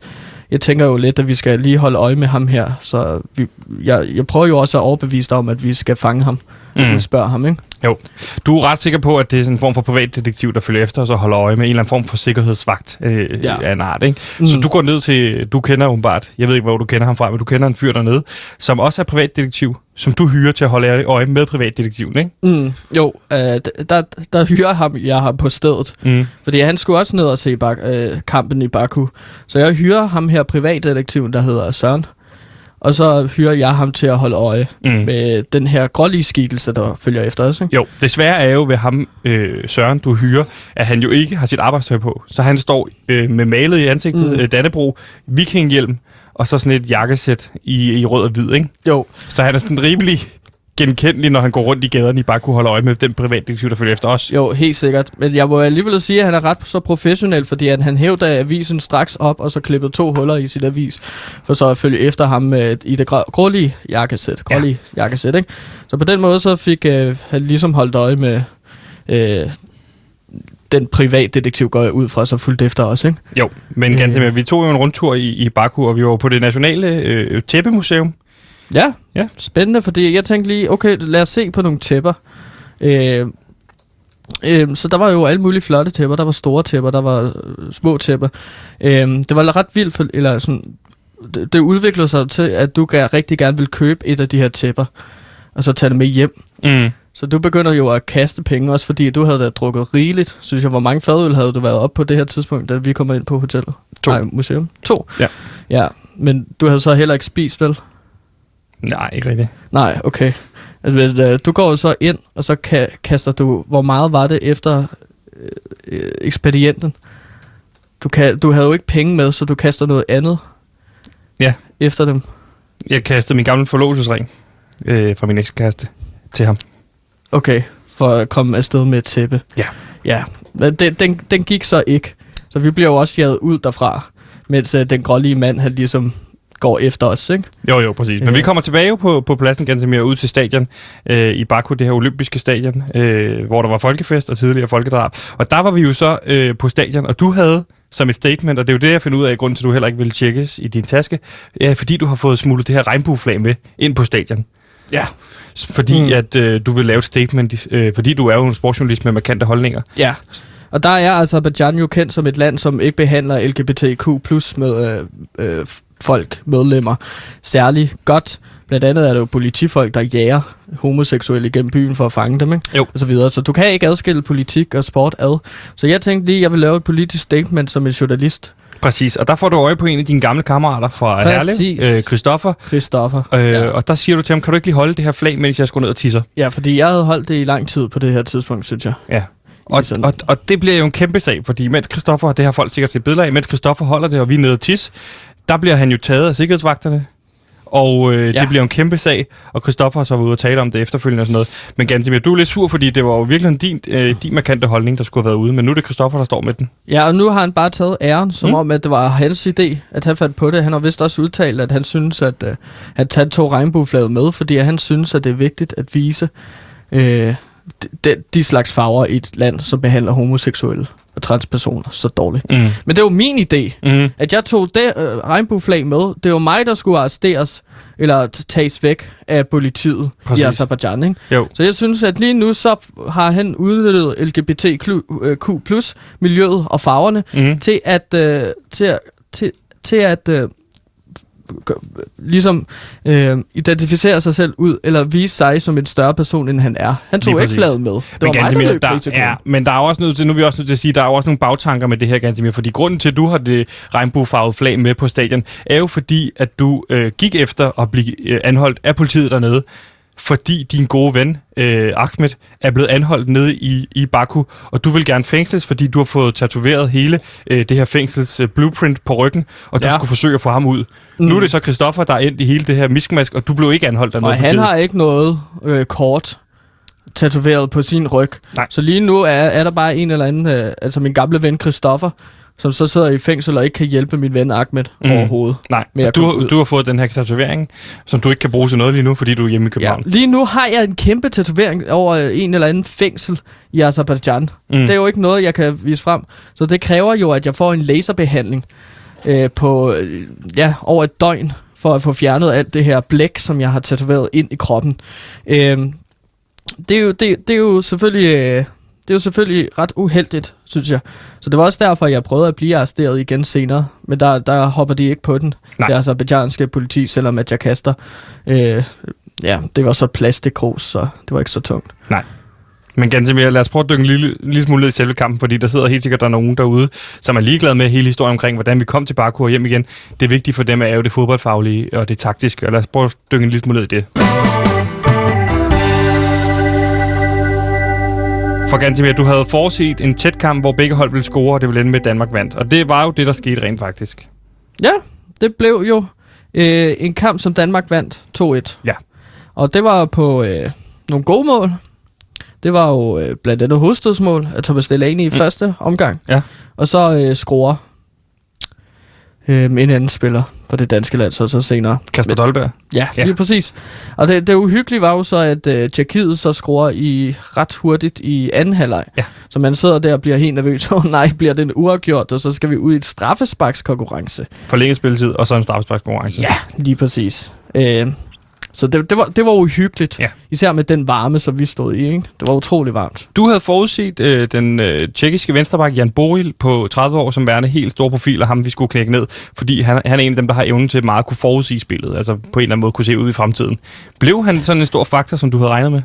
Speaker 1: jeg tænker jo lidt, at vi skal lige holde øje med ham her. Så vi, jeg, jeg prøver jo også at overbevise dig om, at vi skal fange ham. Mm.
Speaker 2: Mm.
Speaker 1: Og spørge ham, ikke?
Speaker 2: Du er ret sikker på, at det er sådan en form for privatdetektiv, der følger efter os og holder øje med en eller anden form for sikkerhedsvagt øh,
Speaker 1: Ja.
Speaker 2: af en art. Ikke?
Speaker 1: Mm.
Speaker 2: Så du går ned til, du kender åbenbart, jeg ved ikke, hvor du kender ham fra, men du kender en fyr dernede, som også er privatdetektiv, som du hyrer til at holde øje med privatdetektiven, ikke?
Speaker 1: Mm, jo, øh, der, der hyrer ham, jeg ham på stedet.
Speaker 2: Mm.
Speaker 1: Fordi han skulle også ned og se bak, øh, kampen i Baku. Så jeg hyrer ham her privatdetektiven, der hedder Søren. Og så hyrer jeg ham til at holde øje
Speaker 2: Mm.
Speaker 1: med den her grålige skikkelse, der følger efter os. Ikke?
Speaker 2: Jo, det svære er jo ved ham, øh, Søren, du hyrer, at han jo ikke har sit arbejdstøj på. Så han står øh, med malet i ansigtet,
Speaker 1: mm.
Speaker 2: øh, Dannebro, vikinghjelm, og så sådan et jakkesæt i, i rød og hvid, ikke?
Speaker 1: Jo,
Speaker 2: Så han er sådan rimelig genkendelig, når han går rundt i gaderne i Baku og holder øje med den privatdetektiv, der følger efter os.
Speaker 1: jo, helt sikkert. Men jeg må alligevel sige, at han er ret så professionel, fordi at han hævde avisen straks op, og så klippede to huller i sin avis, for så at følge efter ham med, i det grå, grålige jakkesæt. Grålige ja. jakkesæt, ikke? Så på den måde så fik øh, han ligesom holdt øje med øh, den privatdetektiv, går ud fra, så fulgte efter os, ikke?
Speaker 2: Jo, men
Speaker 1: Øh.
Speaker 2: ganske med, vi tog jo en rundtur i, i Baku, og vi var på det nationale øh, tæppemuseum.
Speaker 1: Ja,
Speaker 2: Ja.
Speaker 1: spændende, fordi jeg tænkte lige, okay, lad os se på nogle tæpper. Øh, øh, så der var jo alle mulige flotte tæpper. Der var store tæpper, der var øh, små tæpper. Øh, det var ret vildt, for, eller sådan, det, det udviklede sig til, at du gerne, rigtig gerne vil købe et af de her tæpper, og så tage det med hjem.
Speaker 2: Mm.
Speaker 1: Så du begynder jo at kaste penge, også fordi du havde da drukket rigeligt. Synes jeg, hvor mange fadøl havde du været op på det her tidspunkt, da vi kommer ind på hotellet?
Speaker 2: To.
Speaker 1: Nej, museum. To?
Speaker 2: Ja.
Speaker 1: Ja, men du havde så heller ikke spist, vel?
Speaker 2: Nej, ikke rigtigt.
Speaker 1: Nej, okay. Altså, øh, du går så ind, og så ka- kaster du... Hvor meget var det efter øh, øh, ekspedienten? Du, kan, du havde jo ikke penge med, så du kaster noget andet
Speaker 2: Ja.
Speaker 1: efter dem.
Speaker 2: Jeg kastede min gamle forlovelsesring øh, fra min ekskæreste til ham.
Speaker 1: Okay, for at komme afsted med et tæppe.
Speaker 2: Ja.
Speaker 1: Ja, den, den, den gik så ikke. Så vi bliver jo også jaget ud derfra, mens øh, den grålige mand, han ligesom går efter os, ikke?
Speaker 2: Jo, jo, præcis. Men
Speaker 1: Ja.
Speaker 2: vi kommer tilbage jo på, på pladsen ganske mere ud til stadion øh, i Baku, det her olympiske stadion, øh, hvor der var folkefest og tidligere folkedrab. Og der var vi jo så øh, på stadion, og du havde som et statement, og det er jo det, jeg finder ud af, grunden til, at du heller ikke ville tjekkes i din taske, øh, fordi du har fået smuglet det her regnbueflag med ind på stadion.
Speaker 1: Ja.
Speaker 2: Fordi
Speaker 1: mm.
Speaker 2: at øh, du vil lave et statement, øh, fordi du er jo en sportsjournalist med markante holdninger.
Speaker 1: Ja. Og der er Azerbaijan jo kendt som et land, som ikke behandler LGBTQ plus med øh, øh, folk, medlemmer, særlig godt. Blandt andet er det jo politifolk, der jager homoseksuelle igennem byen for at fange dem, ikke?
Speaker 2: Jo.
Speaker 1: Og så videre. Så du kan ikke adskille politik og sport ad. Så jeg tænkte lige, at jeg vil lave et politisk statement som en journalist.
Speaker 2: Præcis, og der får du øje på en af dine gamle kammerater fra. Herlev, øh, Christoffer,
Speaker 1: Christoffer.
Speaker 2: øh,
Speaker 1: ja.
Speaker 2: og der siger du til ham, kan du ikke lige holde det her flag, mens jeg skal ned og tisser?
Speaker 1: ja, fordi jeg havde holdt det i lang tid på det her tidspunkt, synes jeg.
Speaker 2: Ja. Og,
Speaker 1: sådan-
Speaker 2: og, og det bliver jo en kæmpe sag, fordi mens Christoffer, det har folk sikkert set billeder af, mens Christoffer holder det, og vi er nede og tis, der bliver han jo taget af sikkerhedsvagterne. Og øh,
Speaker 1: Ja.
Speaker 2: det bliver en kæmpe sag, og Christoffer har så været ude og tale om det efterfølgende og sådan noget. Men Gantemir, du er lidt sur, fordi det var jo virkelig din, øh, din markante holdning, der skulle have været ude, men nu er det Christoffer, der står med den.
Speaker 1: Ja, og nu har han bare taget æren, som mm. Om, at det var hans idé, at han fandt på det. Han har vist også udtalt, at han synes, at uh, han tager to regnbueflaget med, fordi han synes, at det er vigtigt at vise uh, de, de, slags farver i et land, som behandler homoseksuelle og transpersoner så dårligt.
Speaker 2: Mm.
Speaker 1: Men det var min idé,
Speaker 2: Mm.
Speaker 1: at jeg tog det uh, regnbueflag med. Det var mig, der skulle arresteres eller tages væk af politiet Præcis. i. Azerbaijan, ikke?
Speaker 2: Jo.
Speaker 1: Så jeg synes, at lige nu så har han udnyttet LGBTQ plus miljøet og farverne
Speaker 2: Mm.
Speaker 1: til at øh, til, til, til at øh, ligesom øh, identificere sig selv ud eller vise sig som en større person end han er. Han tog ikke fladet med. Det var mig, der
Speaker 2: der, ja, men der er også nødt til, nu er vi også nødt til at sige, der er også nogle bagtanker med det her, Gantemir, fordi grunden til, at du har det regnbuefarvede flag med på stadion, er jo fordi, at du øh, gik efter at blive øh, anholdt af politiet dernede, fordi din gode ven, øh, Ahmed, er blevet anholdt nede i, i Baku, og du vil gerne fængsles, fordi du har fået tatoveret hele øh, det her fængsels øh, blueprint på ryggen, og du
Speaker 1: Ja.
Speaker 2: ja. skulle forsøge at få ham ud. Mm. Nu er det så Christoffer, der er endt i hele det her miskmask, og du blev ikke anholdt dernede.
Speaker 1: Og han har ikke noget øh, kort tatoveret på sin ryg.
Speaker 2: Nej.
Speaker 1: Så lige nu er, er der bare en eller anden, øh, altså min gamle ven Christoffer, som så sidder i fængsel og ikke kan hjælpe min ven Ahmed mm. Overhovedet.
Speaker 2: Nej,
Speaker 1: med at
Speaker 2: du, du har fået den her tatovering, som du ikke kan bruge til noget lige nu, fordi du er hjemme i
Speaker 1: Ja.
Speaker 2: København.
Speaker 1: Lige nu har jeg en kæmpe tatovering over øh, en eller anden fængsel i Azerbaijan.
Speaker 2: Mm.
Speaker 1: Det er jo ikke noget, jeg kan vise frem. Så det kræver jo, at jeg får en laserbehandling øh, på øh, ja, over et døgn, for at få fjernet alt det her blæk, som jeg har tatoveret ind i kroppen. Øh, det, er jo, det, det er jo selvfølgelig... Øh, det er jo selvfølgelig ret uheldigt, synes jeg. Så det var også derfor, jeg prøvede at blive arresteret igen senere. Men der, der hopper de ikke på den.
Speaker 2: Nej.
Speaker 1: Det azerbaijanske politi, selvom at jeg kaster. Øh, ja, det var så plastikgrus, så det var ikke så tungt.
Speaker 2: Men ganske mere, lad os prøve at dykke en lille, lille smule ned i selve kampen, fordi der sidder helt sikkert der er nogen derude, som er ligeglade med hele historien omkring, hvordan vi kom til Baku og hjem igen. Det vigtige for dem er jo det fodboldfaglige og det taktiske, og lad os prøve at dykke en lille smule ned i det. For Gantemir, du havde forudset en tæt kamp, hvor begge hold ville score, og det ville ende med, at Danmark vandt. Og det var jo det, der skete rent faktisk.
Speaker 1: Ja, det blev jo øh, en kamp, som Danmark vandt 2-1.
Speaker 2: Ja.
Speaker 1: Og det var på øh, nogle gode mål. Det var jo øh, blandt andet hovedstødsmål af Thomas Delaney i mm. første omgang.
Speaker 2: Ja.
Speaker 1: Og så øh, scorer øh, en anden spiller for det danske land, så, så senere.
Speaker 2: Kasper Dolberg.
Speaker 1: Ja,
Speaker 2: Ja.
Speaker 1: lige præcis. Og det, det uhyggelige var jo så, at øh, Tjekkiet så scorer i ret hurtigt i anden halvleg.
Speaker 2: Ja.
Speaker 1: Så man sidder der og bliver helt nervøs. Åh oh, nej, bliver den uafgjort, og så skal vi ud i et straffesparkskonkurrence.
Speaker 2: Forlænget spilletid, og så en straffesparkskonkurrence.
Speaker 1: Ja, lige præcis. Øh, så det, det, var, det var uhyggeligt.
Speaker 2: Ja.
Speaker 1: Især med den varme, som vi stod i. Ikke? Det var utrolig varmt.
Speaker 2: Du havde forudset øh, den øh, tjekkiske venstreback Jan Boril på 30 år som værende helt stor profil, og ham vi skulle knække ned, fordi han, han er en af dem, der har evnen til meget at kunne forudsige spillet, altså på en eller anden måde kunne se ud i fremtiden. Blev han sådan en stor faktor, som du havde regnet med?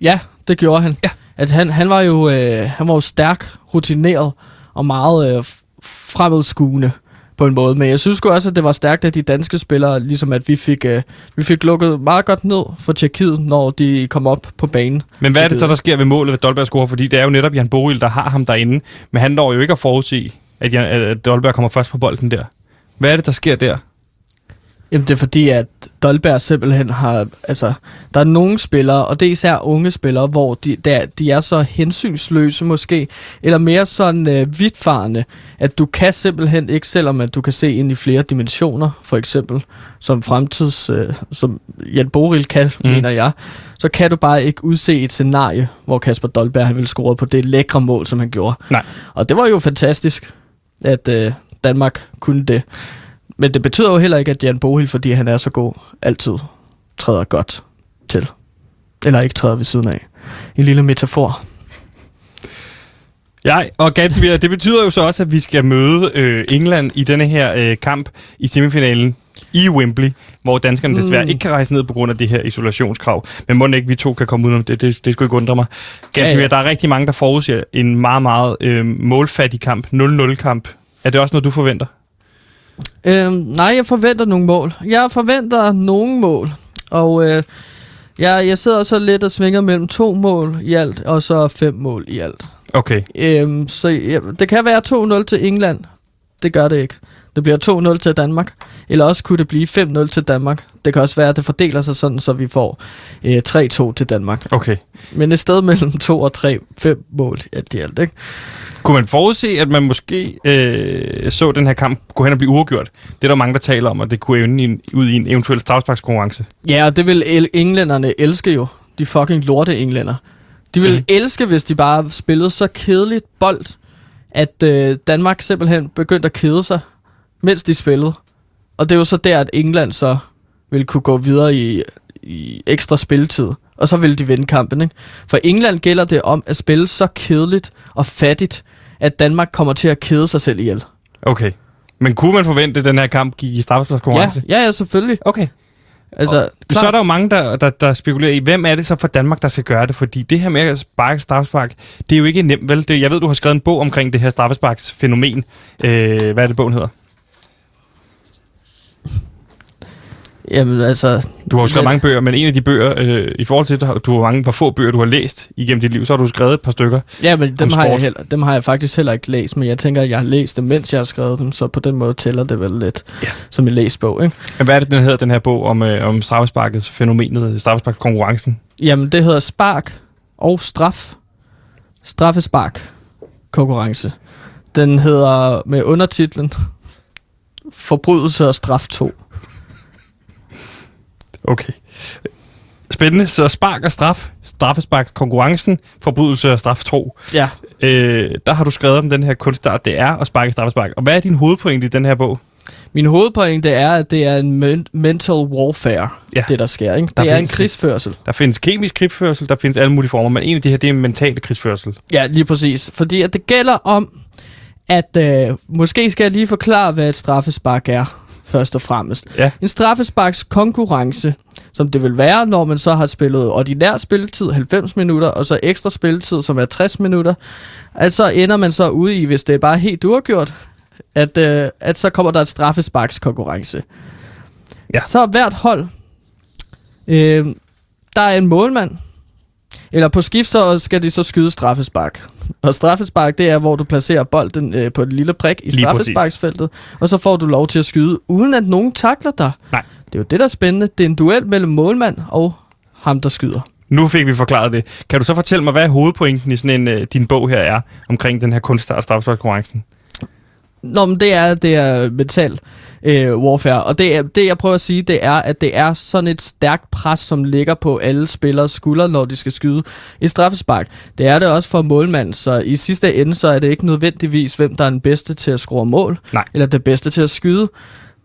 Speaker 1: Ja, det gjorde han.
Speaker 2: Ja.
Speaker 1: At han, han, var jo, øh, han var jo stærk, rutineret og meget øh, fremadskuende. På en måde. Men jeg synes også, at det var stærkt af de danske spillere, ligesom at vi fik, øh, vi fik lukket meget godt ned for Tjekkiet, når de kom op på banen.
Speaker 2: Men hvad er det så, der sker ved målet, ved Dolberg scorer? Fordi det er jo netop Jan Boril, der har ham derinde. Men han når jo ikke at forudse, at, Jan, at Dolberg kommer først på bolden der. Hvad er det, der sker der?
Speaker 1: Jamen, det er fordi, at Dolberg simpelthen har... Altså, der er nogle spillere, og det er især unge spillere, hvor de, der, de er så hensynsløse måske, eller mere sådan øh, vidtfarende, at du kan simpelthen ikke, selvom at du kan se ind i flere dimensioner, for eksempel, som fremtids... Øh, som Jan Boril kan, mm. mener jeg, så kan du bare ikke udse et scenarie, hvor Kasper Dolberg ville score på det lækre mål, som han gjorde.
Speaker 2: Nej.
Speaker 1: Og det var jo fantastisk, at øh, Danmark kunne det. Men det betyder jo heller ikke, at Jan Bohild, fordi han er så god, altid træder godt til. Eller ikke træder ved siden af. En lille metafor.
Speaker 2: Ja, og Gansomir, det betyder jo så også, at vi skal møde øh, England i denne her øh, kamp i semifinalen i Wembley, hvor danskerne desværre
Speaker 1: Mm.
Speaker 2: ikke kan rejse ned på grund af det her isolationskrav. Men må ikke vi to kan komme udenom det, det, det skulle ikke undre mig. Gansomir,
Speaker 1: Ja, ja.
Speaker 2: der er rigtig mange, der forudser en meget, meget øh, målfattig kamp, 0-0-kamp. Er det også noget, du forventer?
Speaker 1: Øhm, nej, jeg forventer nogle mål. Jeg forventer nogle mål. Og øh, jeg, jeg sidder så lidt og svinger mellem to mål i alt, og så fem mål i alt.
Speaker 2: Okay.
Speaker 1: Øhm, så ja, det kan være 2-0 til England. Det gør det ikke. Det bliver 2-0 til Danmark. Eller også kunne det blive 5-0 til Danmark. Det kan også være, at det fordeler sig sådan, så vi får øh, 3-2 til Danmark.
Speaker 2: Okay.
Speaker 1: Men et sted mellem 2 og 3, 5 mål alt i alt, ikke?
Speaker 2: Kunne man forudse, at man måske øh, så den her kamp gå hen og blive uafgjort? Det er der mange, der taler om, og det kunne ende i en, ud i en eventuel strafsparkskonkurrence.
Speaker 1: Ja, og det vil englænderne elske jo. De fucking lorte englænder. De vil mm. elske, hvis de bare spillede så kedeligt bold, at øh, Danmark simpelthen begyndte at kede sig, mens de spillede. Og det er jo så der, at England så vil kunne gå videre i, i ekstra spilletid. Og så vil de vinde kampen, ikke? For England gælder det om at spille så kedeligt og fattigt, at Danmark kommer til at kede sig selv ihjel.
Speaker 2: Okay. Men kunne man forvente, at den her kamp gik i
Speaker 1: Ja,
Speaker 2: strafsparkskonkurrence?
Speaker 1: ja, ja, selvfølgelig.
Speaker 2: Okay.
Speaker 1: Altså,
Speaker 2: Så er der jo mange, der, der, der spekulerer i, hvem er det så for Danmark, der skal gøre det? Fordi det her med at sparke straffespark, det er jo ikke nemt, vel? Det, jeg ved, du har skrevet en bog omkring det her straffesparksfænomen. Øh, hvad er det, bogen hedder?
Speaker 1: Jamen, altså...
Speaker 2: Du har jo skrevet mange bøger, men en af de bøger, øh, i forhold til, du har mange, hvor få bøger, du har læst igennem dit liv, så har du skrevet et par stykker.
Speaker 1: Ja, men dem har, jeg heller, dem har jeg faktisk heller ikke læst, men jeg tænker, at jeg har læst dem, mens jeg har skrevet dem, så på den måde tæller det vel lidt
Speaker 2: Ja.
Speaker 1: som en læsbog, ikke?
Speaker 2: Men hvad er det, den hedder, den her bog om, øh, om straffesparkets fænomenet, straffesparkskonkurrencen?
Speaker 1: Jamen, det hedder Spark og Straf. Straffespark konkurrence. Den hedder med undertitlen Forbrydelse og straf 2.
Speaker 2: Okay. Spændende. Så spark og straf, straffesparkskonkurrencen, forbrydelse og straf 2.
Speaker 1: Ja.
Speaker 2: Øh, der har du skrevet om den her kunstart, det er at sparke straffespark. Og hvad er din hovedpointe i den her bog?
Speaker 1: Min hovedpointe er, at det er en men- mental warfare,
Speaker 2: Ja.
Speaker 1: det der sker. Ikke?
Speaker 2: Der
Speaker 1: Det er en krigsførsel.
Speaker 2: Der findes kemisk krigsførsel, der findes alle mulige former, men en af de her, det er mentale krigsførsel.
Speaker 1: Ja, lige præcis. Fordi at det gælder om, at øh, måske skal jeg lige forklare, hvad et straffespark er, først og fremmest.
Speaker 2: Ja.
Speaker 1: En straffesparks konkurrence, som det vil være, når man så har spillet ordinær spilletid, 90 minutter, og så ekstra spilletid, som er 60 minutter, at så ender man så ude i, hvis det er bare helt uafgjort, at, øh, at så kommer der et straffesparkskonkurrence.
Speaker 2: Ja.
Speaker 1: Så hvert hold, øh, der er en målmand, eller på skift, så skal de så skyde straffespark. Og straffespark, det er, hvor du placerer bolden øh, på et lille prik i
Speaker 2: Lige
Speaker 1: straffesparksfeltet, og så får du lov til at skyde, uden at nogen takler dig.
Speaker 2: Nej.
Speaker 1: Det er jo det, der er spændende. Det er en duel mellem målmand og ham, der skyder.
Speaker 2: Nu fik vi forklaret det. Kan du så fortælle mig, hvad hovedpointen i sådan en, øh, din bog her er, omkring den her kunstart straffesparkskonkurrencen?
Speaker 1: Nå, men det er, det er mental øh, warfare. Og det, det, jeg prøver at sige, det er, at det er sådan et stærkt pres, som ligger på alle spillers skuldre, når de skal skyde i straffespark. Det er det også for målmanden, så i sidste ende, så er det ikke nødvendigvis, hvem der er den bedste til at score mål,
Speaker 2: Nej.
Speaker 1: eller den bedste til at skyde.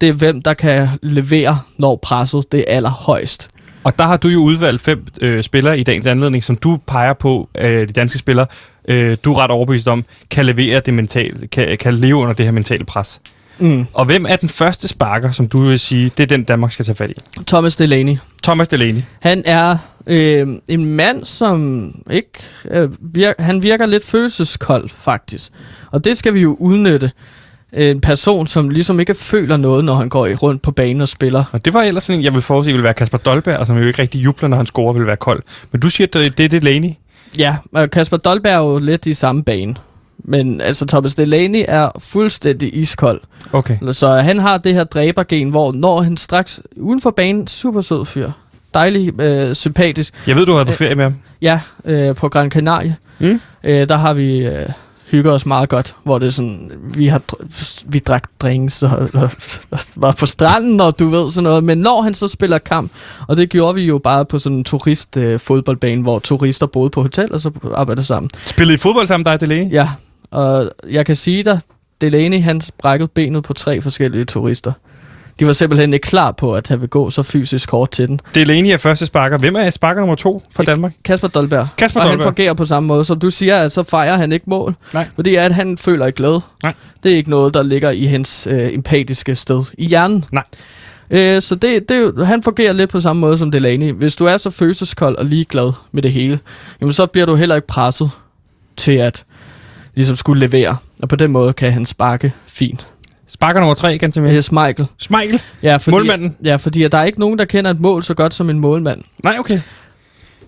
Speaker 1: Det er, hvem der kan levere, når presset det er allerhøjst.
Speaker 2: Og der har du jo udvalgt fem øh, spillere i dagens anledning, som du peger på, øh, de danske spillere, øh, du er ret overbevist om, kan levere det mentale, kan, kan leve under det her mentale pres.
Speaker 1: Mm.
Speaker 2: Og hvem er den første sparker, som du vil sige, det er den, Danmark skal tage fat i?
Speaker 1: Thomas Delaney.
Speaker 2: Thomas Delaney.
Speaker 1: Han er øh, en mand, som ikke øh, virker, han virker lidt følelseskold, faktisk. Og det skal vi jo udnytte. en person, som ligesom ikke føler noget, når han går i- rundt på banen og spiller.
Speaker 2: Og det var ellers sådan en, jeg vil forudse, ville være Kasper Dolberg, som jo ikke rigtig jubler, når han scorer, vil være kold. Men du siger, det det er Delaney.
Speaker 1: Ja, og Kasper Dolberg er jo lidt i samme bane. Men altså, Thomas Delaney er fuldstændig iskold.
Speaker 2: Okay.
Speaker 1: Så han har det her dræbergen, hvor når han straks uden for banen, super sød fyr. Dejlig, øh, sympatisk.
Speaker 2: Jeg ved, du har været på ferie med ham.
Speaker 1: Ja, øh, på Gran Canaria,
Speaker 2: Mm.
Speaker 1: øh, der har vi øh, hygget os meget godt, hvor det er sådan, vi har vi drak drinks og, og, og var på stranden, og du ved sådan noget. Men når han så spiller kamp, og det gjorde vi jo bare på sådan en turist øh, fodboldbane, hvor turister boede på hotel, og så arbejdede sammen.
Speaker 2: Spillede I fodbold sammen, dig og Delaney?
Speaker 1: Ja, og jeg kan sige dig, Delaney han brækkede benet på tre forskellige turister. De var simpelthen ikke klar på, at han vil gå så fysisk hårdt til den.
Speaker 2: Delaney er første sparker. Hvem er sparker nummer to for Danmark?
Speaker 1: Kasper Dolberg.
Speaker 2: Kasper
Speaker 1: og
Speaker 2: Dolberg.
Speaker 1: han fungerer på samme måde. Som du siger, at så fejrer han ikke mål.
Speaker 2: Nej.
Speaker 1: Fordi at han føler ikke glæde.
Speaker 2: Nej.
Speaker 1: Det er ikke noget, der ligger i hans øh, empatiske sted. I hjernen.
Speaker 2: Nej.
Speaker 1: Øh, så det, det, han fungerer lidt på samme måde som Delaney. Hvis du er så følelseskold og ligeglad med det hele, jamen så bliver du heller ikke presset til at ligesom skulle levere. Og på den måde kan han sparke fint.
Speaker 2: Sparker nummer tre igen til mig.
Speaker 1: Det er Schmeichel.
Speaker 2: Smeichel?
Speaker 1: Ja, fordi,
Speaker 2: Målmanden?
Speaker 1: Ja, fordi at der er ikke nogen, der kender et mål så godt som en målmand.
Speaker 2: Nej, okay.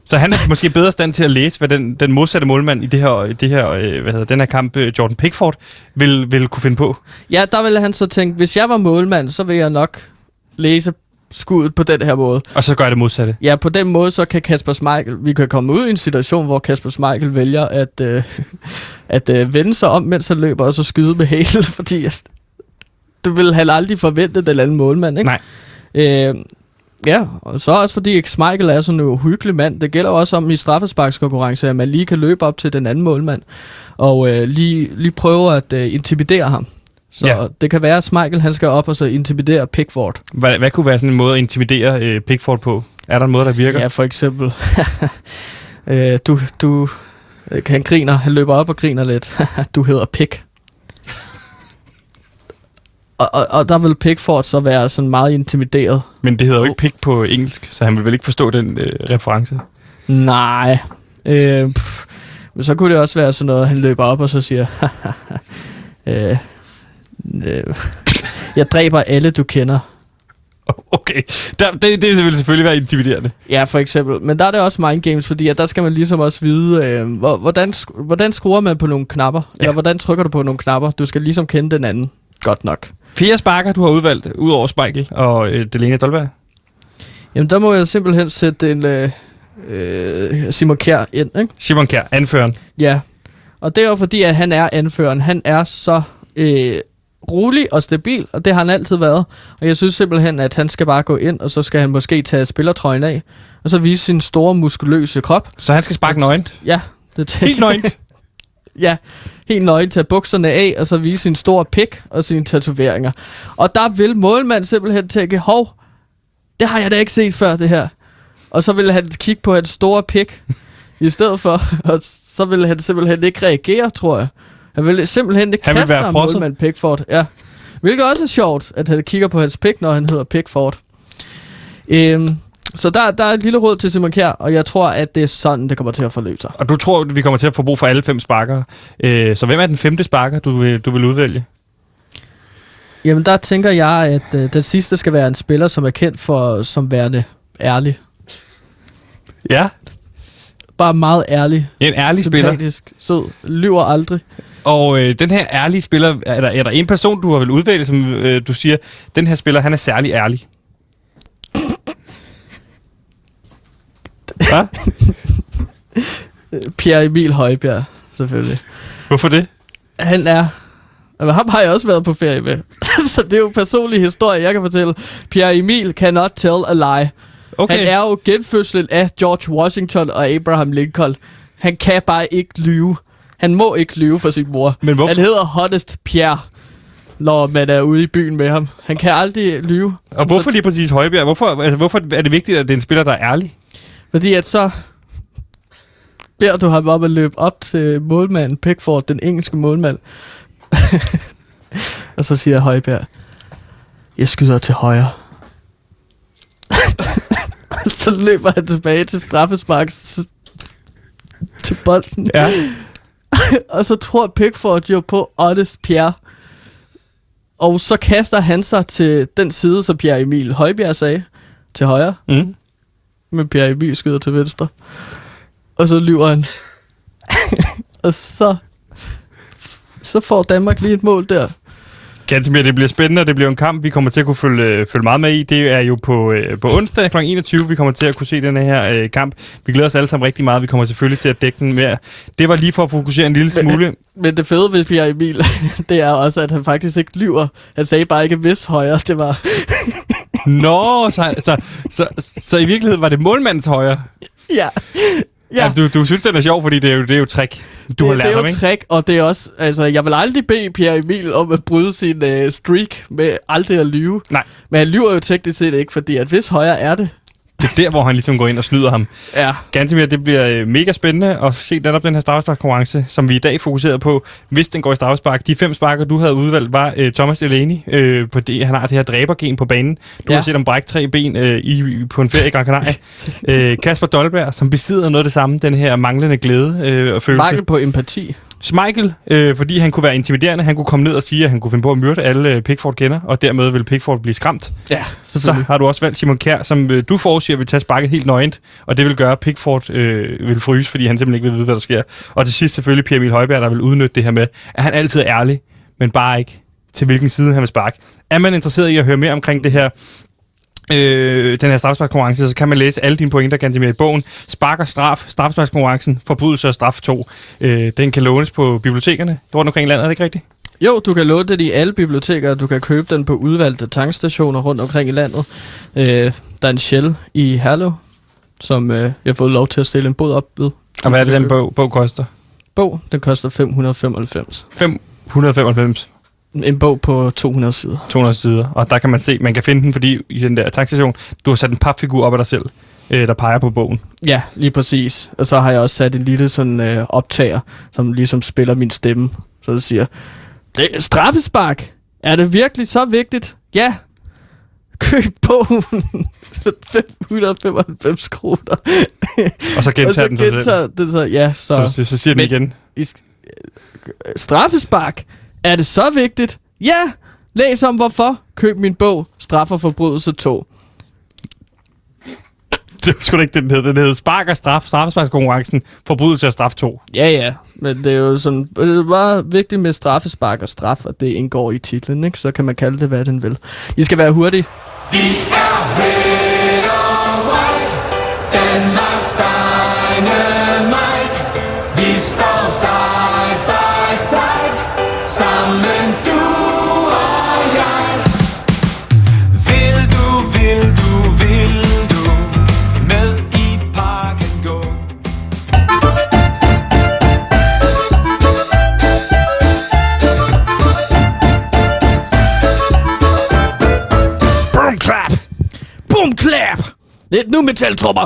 Speaker 2: Så han er måske bedre stand til at læse, hvad den, den modsatte målmand i det her, i det her, øh, hvad hedder, den her kamp, øh, Jordan Pickford, vil, vil kunne finde på.
Speaker 1: Ja, der ville han så tænke, hvis jeg var målmand, så vil jeg nok læse skuddet på den her måde.
Speaker 2: Og så gør jeg det modsatte.
Speaker 1: Ja, på den måde, så kan Kasper Schmeichel, vi kan komme ud i en situation, hvor Kasper Schmeichel vælger at, øh, at øh, vende sig om, mens han løber, og så skyde med hælet, fordi at, det ville han aldrig forvente, den anden målmand, ikke?
Speaker 2: Nej.
Speaker 1: Øh, ja, og så også fordi at Schmeichel er sådan en uhyggelig mand. Det gælder også om i straffesparkskonkurrence, at man lige kan løbe op til den anden målmand, og øh, lige, lige prøve at øh, intimidere ham. Så
Speaker 2: Ja.
Speaker 1: det kan være, at Schmeichel han skal op og så intimidere Pickford.
Speaker 2: Hvad, hvad kunne være sådan en måde at intimidere øh, Pickford på? Er der en måde, der virker?
Speaker 1: Ja, for eksempel. øh, du, du, han griner, han løber op og griner lidt. du hedder Pick. Og, og, og der vil Pickford så være sådan meget intimideret.
Speaker 2: Men det hedder jo ikke pick på engelsk, så han vil vel ikke forstå den øh, reference.
Speaker 1: Nej. Øh, pff. men så kunne det også være sådan noget, han løber op og så siger, øh, øh, jeg dræber alle, du kender.
Speaker 2: Okay, der, det, det vil selvfølgelig være intimiderende.
Speaker 1: Ja, for eksempel. Men der er det også mind games, fordi at der skal man ligesom også vide, øh, hvor, hvordan, hvordan skruer man på nogle knapper, ja. eller hvordan trykker du på nogle knapper. Du skal ligesom kende den anden godt nok.
Speaker 2: Fire sparker, du har udvalgt, ud over Spejkel og øh, Delene Dolberg.
Speaker 1: Jamen, der må jeg simpelthen sætte en øh, øh, Simon Kjær ind, ikke?
Speaker 2: Simon Kjær, anføreren.
Speaker 1: Ja. Og det er jo fordi, at han er anføreren. Han er så øh, rolig og stabil, og det har han altid været. Og jeg synes simpelthen, at han skal bare gå ind, og så skal han måske tage spillertrøjen af, og så vise sin store, muskuløse krop.
Speaker 2: Så han skal sparke nøgent.
Speaker 1: Ja, det tænker
Speaker 2: Helt nøgent.
Speaker 1: Ja, helt nøgen tage bukserne af, og så vise sin store pik og sine tatoveringer. Og der vil målmanden simpelthen tænke, hov, det har jeg da ikke set før, det her. Og så vil han kigge på hans store pik, i stedet for, og så vil han simpelthen ikke reagere, tror jeg. Han vil simpelthen ikke
Speaker 2: Han
Speaker 1: kaste
Speaker 2: frosset.
Speaker 1: målmand Pickford. Ja. Hvilket også er sjovt, at han kigger på hans pik, når han hedder Pickford. Øhm, så der, der er et lille råd til Simon Kjær, og jeg tror, at det er sådan, det kommer til at forløse sig.
Speaker 2: Og du tror, vi kommer til at få brug for alle fem sparkere. Øh, så hvem er den femte sparker, du vil, du vil udvælge?
Speaker 1: Jamen, der tænker jeg, at øh, den sidste skal være en spiller, som er kendt for som værende ærlig.
Speaker 2: Ja,
Speaker 1: Bare meget ærlig,
Speaker 2: en ærlig spiller.
Speaker 1: sympatisk, sød, lyver aldrig.
Speaker 2: Og øh, den her ærlige spiller, er der, er der en person, du har vel udvælge, som øh, du siger, den her spiller, han er særlig ærlig? Hvad?
Speaker 1: Pierre Emil Højbjerg, selvfølgelig.
Speaker 2: Hvorfor det?
Speaker 1: Han er... Men ham har jeg også været på ferie med. så det er jo en personlig historie, jeg kan fortælle. Pierre Emil cannot tell a lie.
Speaker 2: Okay.
Speaker 1: Han er jo genfødslen af George Washington og Abraham Lincoln. Han kan bare ikke lyve. Han må ikke lyve for sin mor.
Speaker 2: Men hvorfor-
Speaker 1: Han hedder Honest Pierre, når man er ude i byen med ham. Han kan aldrig lyve.
Speaker 2: Og hvorfor lige præcis Højbjerg? Hvorfor, altså, hvorfor er det vigtigt, at det er en spiller, der er ærlig?
Speaker 1: Fordi at så beder du ham om at løbe op til målmanden Pickford, den engelske målmand. og så siger Højbjerg, jeg skyder til højre. så løber han tilbage til straffesparks til bolden.
Speaker 2: Ja.
Speaker 1: og så tror Pickford jo på Honest Pierre. Og så kaster han sig til den side, som Pierre Emil Højbjerg sagde, til højre,
Speaker 2: Mm.
Speaker 1: men Pierre Emil skyder til venstre. Og så lyver han. og så, så får Danmark lige et mål der.
Speaker 2: Gantemir, det bliver spændende, og det bliver en kamp, vi kommer til at kunne følge, øh, følge meget med i. Det er jo på, øh, på onsdag kl. 21, vi kommer til at kunne se den her øh, kamp. Vi glæder os alle sammen rigtig meget. Vi kommer selvfølgelig til at dække den mere. Det var lige for at fokusere en lille
Speaker 1: Men-
Speaker 2: smule.
Speaker 1: Men det fede ved Pierre Emil, det er også, at han faktisk ikke lyver. Han sagde bare ikke hvis højre. Det var,
Speaker 2: Nå, så, så, så, så i virkeligheden var det målmandens højre.
Speaker 1: ja.
Speaker 2: Ja. ja du, du synes, den er sjov, fordi det er jo, det er jo trick, du har
Speaker 1: det,
Speaker 2: lært
Speaker 1: det er
Speaker 2: ham,
Speaker 1: jo
Speaker 2: ikke?
Speaker 1: trick, og det er også, altså, jeg vil aldrig bede Pierre Emil om at bryde sin uh, streak med aldrig at lyve.
Speaker 2: Nej.
Speaker 1: Men han lyver jo teknisk set ikke, fordi at hvis højre er det,
Speaker 2: Det er der, hvor han ligesom går ind og snyder ham.
Speaker 1: ja,
Speaker 2: Gantemir, det bliver øh, mega spændende at se netop den her straffesparkskonkurrence, som vi i dag fokuserer på, hvis den går i straffespark. De fem sparker, du havde udvalgt, var øh, Thomas Delaney, øh, fordi han har det her dræbergen på banen. Du. Ja. har set ham brække tre ben øh, i, på en ferie i Gran Canaria. øh, Kasper Dolberg, som besidder noget af det samme, den her manglende glæde øh, og følelse.
Speaker 1: mangel på empati.
Speaker 2: Schmeichel, øh, fordi han kunne være intimiderende. Han kunne komme ned og sige, at han kunne finde på at myrde alle øh, Pickford kender, og dermed vil Pickford blive skræmt.
Speaker 1: Ja,
Speaker 2: Så har du også valgt Simon Kjær, som øh, du forudsiger vil tage sparket helt nøgent, og det vil gøre, at Pickford øh, vil fryse, fordi han simpelthen ikke vil vide, hvad der sker. Og til sidst selvfølgelig Pierre Emil Højberg, der vil udnytte det her med, at han altid er ærlig, men bare ikke til hvilken side han vil sparke. Er man interesseret i at høre mere omkring det her, øh, den her straffesparkskonkurrence, så kan man læse alle dine pointer mere i bogen. Spark og straf, straffesparkskonkurrencen, forbrydelse og straf 2. Øh, den kan lånes på bibliotekerne rundt omkring i landet, er det ikke rigtigt?
Speaker 1: Jo, du kan låne den i alle biblioteker, du kan købe den på udvalgte tankstationer rundt omkring i landet. Øh, der er en Shell i Herlev, som øh, jeg har fået lov til at stille en båd op ved.
Speaker 2: Og hvad er det, den bog, bog koster?
Speaker 1: Bog, den koster 595.
Speaker 2: 595
Speaker 1: En bog på 200 sider.
Speaker 2: 200 sider, og der kan man se, man kan finde den, fordi i den der tankstation, du har sat en papfigur op af dig selv, øh, der peger på bogen.
Speaker 1: Ja, lige præcis. Og så har jeg også sat en lille sådan øh, optager, som ligesom spiller min stemme. Så det siger, det er straffespark. Er det virkelig så vigtigt? Ja. Køb bogen. for 595 kroner.
Speaker 2: Og så gentager den sig selv.
Speaker 1: den så, ja, så.
Speaker 2: Så, så, så siger den
Speaker 1: Men-
Speaker 2: igen.
Speaker 1: I straffespark. Er det så vigtigt? Ja. Læs om hvorfor. Køb min bog. Straf og forbrydelse 2.
Speaker 2: Det var sgu da ikke den hed. Den hed Spark og Straf, straffesparkskonkurrencen, forbrydelse og straf 2.
Speaker 1: Ja, ja. Men det er jo sådan, det er bare vigtigt med straffespark og straf, og det indgår i titlen, ikke? Så kan man kalde det, hvad den vil. I skal være hurtige.
Speaker 4: Vi er red og white, Danmarks dynamite.
Speaker 1: Lidt nu metaltrummer.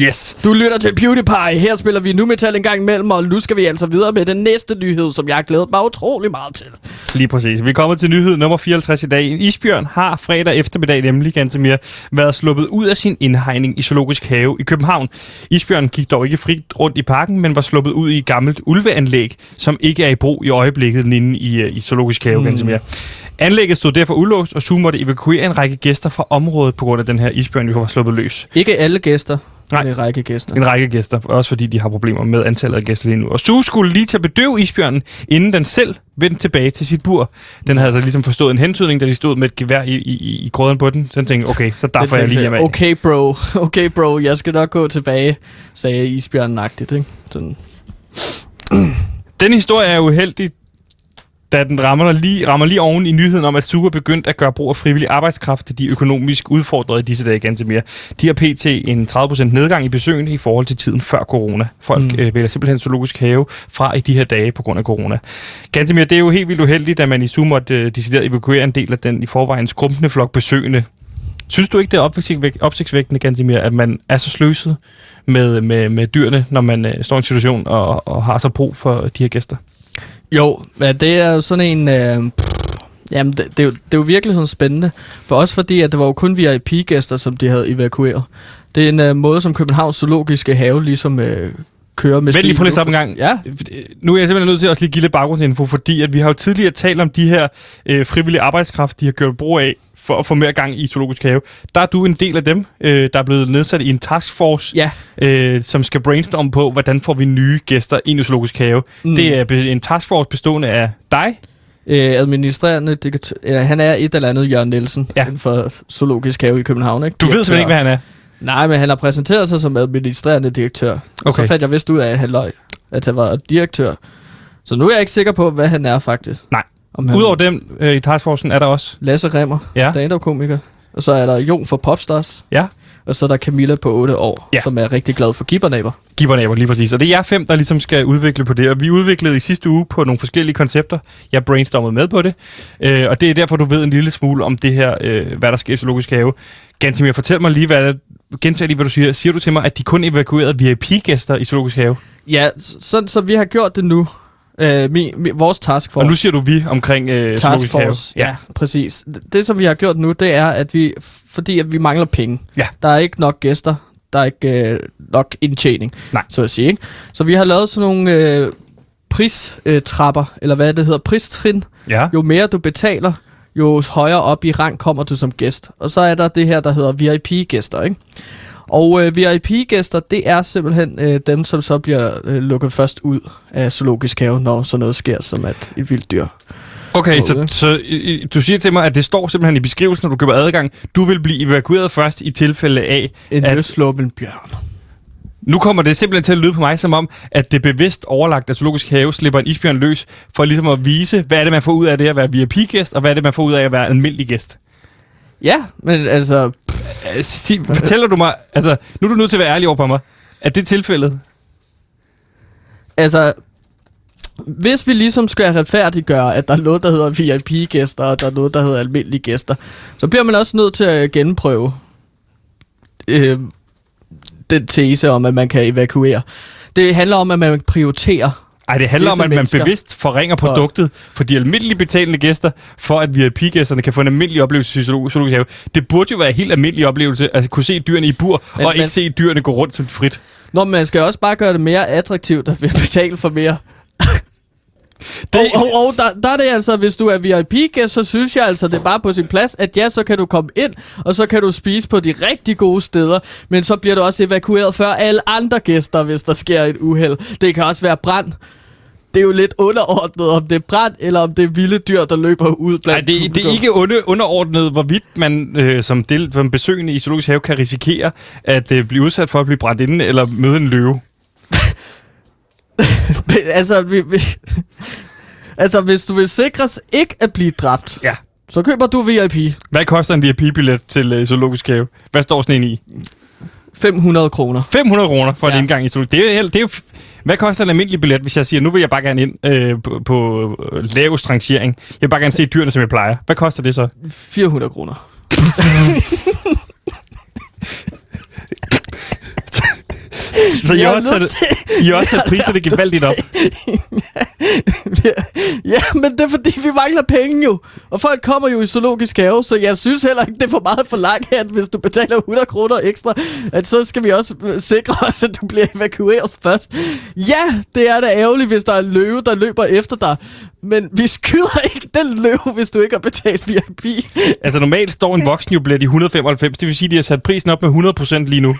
Speaker 2: Yes.
Speaker 1: Du lytter til PewDiePie. Her spiller vi nu metal en gang imellem, og nu skal vi altså videre med den næste nyhed, som jeg har glædet mig utrolig meget til.
Speaker 2: Lige præcis. Vi er kommet til nyhed nummer 54 i dag. En isbjørn har fredag eftermiddag nemlig ganske mere været sluppet ud af sin indhegning i Zoologisk Have i København. Isbjørnen gik dog ikke frit rundt i parken, men var sluppet ud i et gammelt ulveanlæg, som ikke er i brug i øjeblikket inde i, øh, i Zoologisk Have mm. ganske mere. Anlægget stod derfor ulåst, og Zoo måtte evakuere en række gæster fra området på grund af den her isbjørn, der var sluppet løs.
Speaker 1: Ikke alle gæster,
Speaker 2: Nej.
Speaker 1: men en række gæster.
Speaker 2: En række gæster, også fordi de har problemer med antallet af gæster lige nu. Og Sue skulle lige til at bedøve isbjørnen, inden den selv vendte tilbage til sit bur. Den havde altså ligesom forstået en hentydning, da de stod med et gevær i, i, i grøden på den. Så den tænkte, okay, så der får jeg lige hjem af.
Speaker 1: Okay, bro. Okay, bro. Jeg skal nok gå tilbage, sagde isbjørnen-agtigt, ikke? Sådan.
Speaker 2: Den historie er uheldig, da den rammer lige, rammer lige oven i nyheden om, at Sue er begyndt at gøre brug af frivillig arbejdskraft, de økonomisk udfordrede i disse dage ganske mere. De har pt. en 30% nedgang i besøgende i forhold til tiden før corona. Folk mm. øh, vælger simpelthen zoologisk have fra i de her dage på grund af corona. Ganske mere, det er jo helt vildt uheldigt, at man i Sue måtte øh, decideret evakuere en del af den i forvejen skrumpende flok besøgende. Synes du ikke, det er opsigtsvækkende, Gansimir, at man er så sløset med, med, med dyrene, når man øh, står i en situation og, og har så brug for de her gæster?
Speaker 1: Jo, ja, det er jo sådan en... Øh, jamen, det, det, er jo, det er jo virkeligheden spændende. For også fordi, at det var jo kun VIP-gæster, som de havde evakueret. Det er en øh, måde, som Københavns Zoologiske Have ligesom øh, kører med
Speaker 2: Vent lige, at
Speaker 1: nu.
Speaker 2: stoppe en gang.
Speaker 1: Ja,
Speaker 2: Nu er jeg simpelthen nødt til at også lige give lidt baggrundsinfo, fordi at vi har jo tidligere talt om de her øh, frivillige arbejdskraft, de har gjort brug af for at få mere gang i Zoologisk Have. Der er du en del af dem, øh, der er blevet nedsat i en taskforce,
Speaker 1: ja.
Speaker 2: øh, som skal brainstorme på, hvordan får vi nye gæster ind i Zoologisk Have. Mm. Det er en taskforce bestående af dig,
Speaker 1: Øh, administrerende direktør, ja, han er et eller andet Jørgen Nielsen
Speaker 2: ja.
Speaker 1: inden for Zoologisk Have i København. Ikke?
Speaker 2: Du ved simpelthen ikke, hvad han er.
Speaker 1: Nej, men han har præsenteret sig som administrerende direktør. Okay. Så fandt jeg vist ud af, at han løg, at han var direktør. Så nu er jeg ikke sikker på, hvad han er faktisk.
Speaker 2: Nej.
Speaker 1: Om han
Speaker 2: Udover dem øh, i taskforcen er der også...
Speaker 1: Lasse Remmer,
Speaker 2: Ja.
Speaker 1: stand-up-komiker. Og så er der Jon for Popstars.
Speaker 2: Ja.
Speaker 1: Og så er der Camilla på 8 år,
Speaker 2: Ja.
Speaker 1: ja. som er rigtig glad for gibbernæber.
Speaker 2: Givernaber, lige præcis. Og det er jer fem, der ligesom skal udvikle på det. Og vi udviklede i sidste uge på nogle forskellige koncepter. Jeg brainstormede med på det. Øh, og det er derfor, du ved en lille smule om det her, øh, hvad der sker i Zoologisk Have. Gantimir, fortæl mig lige, hvad, gentag lige, hvad du siger. Siger du til mig, at de kun evakuerede VIP-gæster i Zoologisk Have?
Speaker 1: Ja, sådan så vi har gjort det nu. Øh, mi, mi, vores taskforce.
Speaker 2: Og nu siger du vi omkring øh.
Speaker 1: Taskforce, ja. ja, præcis. Det, det, som vi har gjort nu, det er, at vi, fordi at vi mangler penge.
Speaker 2: Ja.
Speaker 1: Der er ikke nok gæster, der er ikke øh, nok indtjening,
Speaker 2: Nej.
Speaker 1: så at sige. Ikke? Så vi har lavet sådan nogle øh, pristrapper, eller hvad det hedder, pristrin.
Speaker 2: Ja.
Speaker 1: Jo mere du betaler, jo højere op i rang kommer du som gæst. Og så er der det her, der hedder VIP-gæster, ikke? Og øh, VIP-gæster, det er simpelthen øh, dem, som så bliver øh, lukket først ud af zoologisk have, når sådan noget sker, som at et vildt dyr.
Speaker 2: Okay, så, så i- du siger til mig, at det står simpelthen i beskrivelsen, når du køber adgang. Du vil blive evakueret først i tilfælde af,
Speaker 1: En
Speaker 2: at
Speaker 1: løsluppen bjørn.
Speaker 2: Nu kommer det simpelthen til at lyde på mig som om, at det bevidst overlagt af Zoologisk Have slipper en isbjørn løs, for ligesom at vise, hvad er det, man får ud af det at være VIP-gæst, og hvad er det, man får ud af at være almindelig gæst.
Speaker 1: Ja, men altså,
Speaker 2: Øh, Sig, fortæller du mig, altså, nu er du nødt til at være ærlig over for mig, er det tilfældet?
Speaker 1: altså, hvis vi ligesom skal retfærdiggøre, at der er noget, der hedder VIP-gæster, og der er noget, der hedder almindelige gæster, så bliver man også nødt til at genprøve øh, den tese om, at man kan evakuere. Det handler om, at man prioriterer.
Speaker 2: Ej, det handler om, at man bevidst forringer
Speaker 1: For-
Speaker 2: produktet for de almindelige betalende gæster, for at VIP-gæsterne kan få en almindelig oplevelse i Zoolo- Zoologisk Have. Det burde jo være en helt almindelig oplevelse, at kunne se dyrene i bur,
Speaker 1: Men-
Speaker 2: og ikke
Speaker 1: men-
Speaker 2: se dyrene gå rundt som frit.
Speaker 1: Nå, men man skal også bare gøre det mere attraktivt at vil betale for mere. Det... Og, og, og der, der er det altså, hvis du er VIP-gæst, så synes jeg altså, det er bare på sin plads, at ja, så kan du komme ind, og så kan du spise på de rigtig gode steder, men så bliver du også evakueret før alle andre gæster, hvis der sker et uheld. Det kan også være brand. Det er jo lidt underordnet, om det er brand, eller om det er vilde dyr, der løber ud
Speaker 2: Nej,
Speaker 1: blandt
Speaker 2: det, det er ikke under, underordnet, hvorvidt man øh, som, del, som besøgende i Zoologisk Have kan risikere at øh, blive udsat for at blive brændt inde eller møde en løve.
Speaker 1: Men, altså, vi, vi, altså, hvis du vil sikres ikke at blive dræbt,
Speaker 2: Ja.
Speaker 1: så køber du VIP.
Speaker 2: Hvad koster en VIP-billet til øh, Zoologisk Have? Hvad står sådan en i?
Speaker 1: 500 kroner.
Speaker 2: 500 kroner for ja. en indgang i Zoologisk det er, det er jo, Hvad koster en almindelig billet, hvis jeg siger, nu vil jeg bare gerne ind øh, på, på øh, lavest rangering. Jeg vil bare gerne se dyrene, som jeg plejer. Hvad koster det så?
Speaker 1: 400 kroner.
Speaker 2: Så I også
Speaker 1: nødt
Speaker 2: sat, I også sat priserne gevaldigt op.
Speaker 1: ja, men det er fordi, vi mangler penge jo. Og folk kommer jo i zoologisk have, så jeg synes heller ikke, det er for meget for langt, at hvis du betaler 100 kroner ekstra, at så skal vi også øh, sikre os, at du bliver evakueret først. Ja, det er da ærgerligt, hvis der er løve, der løber efter dig. Men vi skyder ikke den løve, hvis du ikke har betalt VIP.
Speaker 2: Altså normalt står en voksen jo billet i 195. Det vil sige, at de har sat prisen op med 100% lige nu.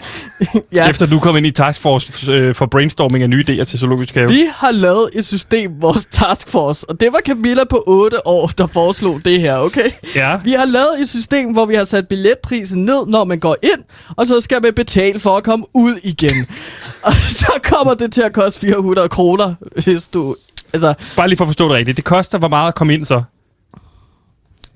Speaker 1: Ja.
Speaker 2: Efter du kom ind i Taskforce øh, for brainstorming af nye idéer til Zoologisk Have.
Speaker 1: Vi har lavet et system, vores taskforce, og det var Camilla på 8 år, der foreslog det her, okay?
Speaker 2: Ja.
Speaker 1: Vi har lavet et system, hvor vi har sat billetprisen ned, når man går ind, og så skal man betale for at komme ud igen. og så kommer det til at koste 400 kroner, hvis du... Altså,
Speaker 2: Bare lige for at forstå det rigtigt. Det koster hvor meget at komme ind så?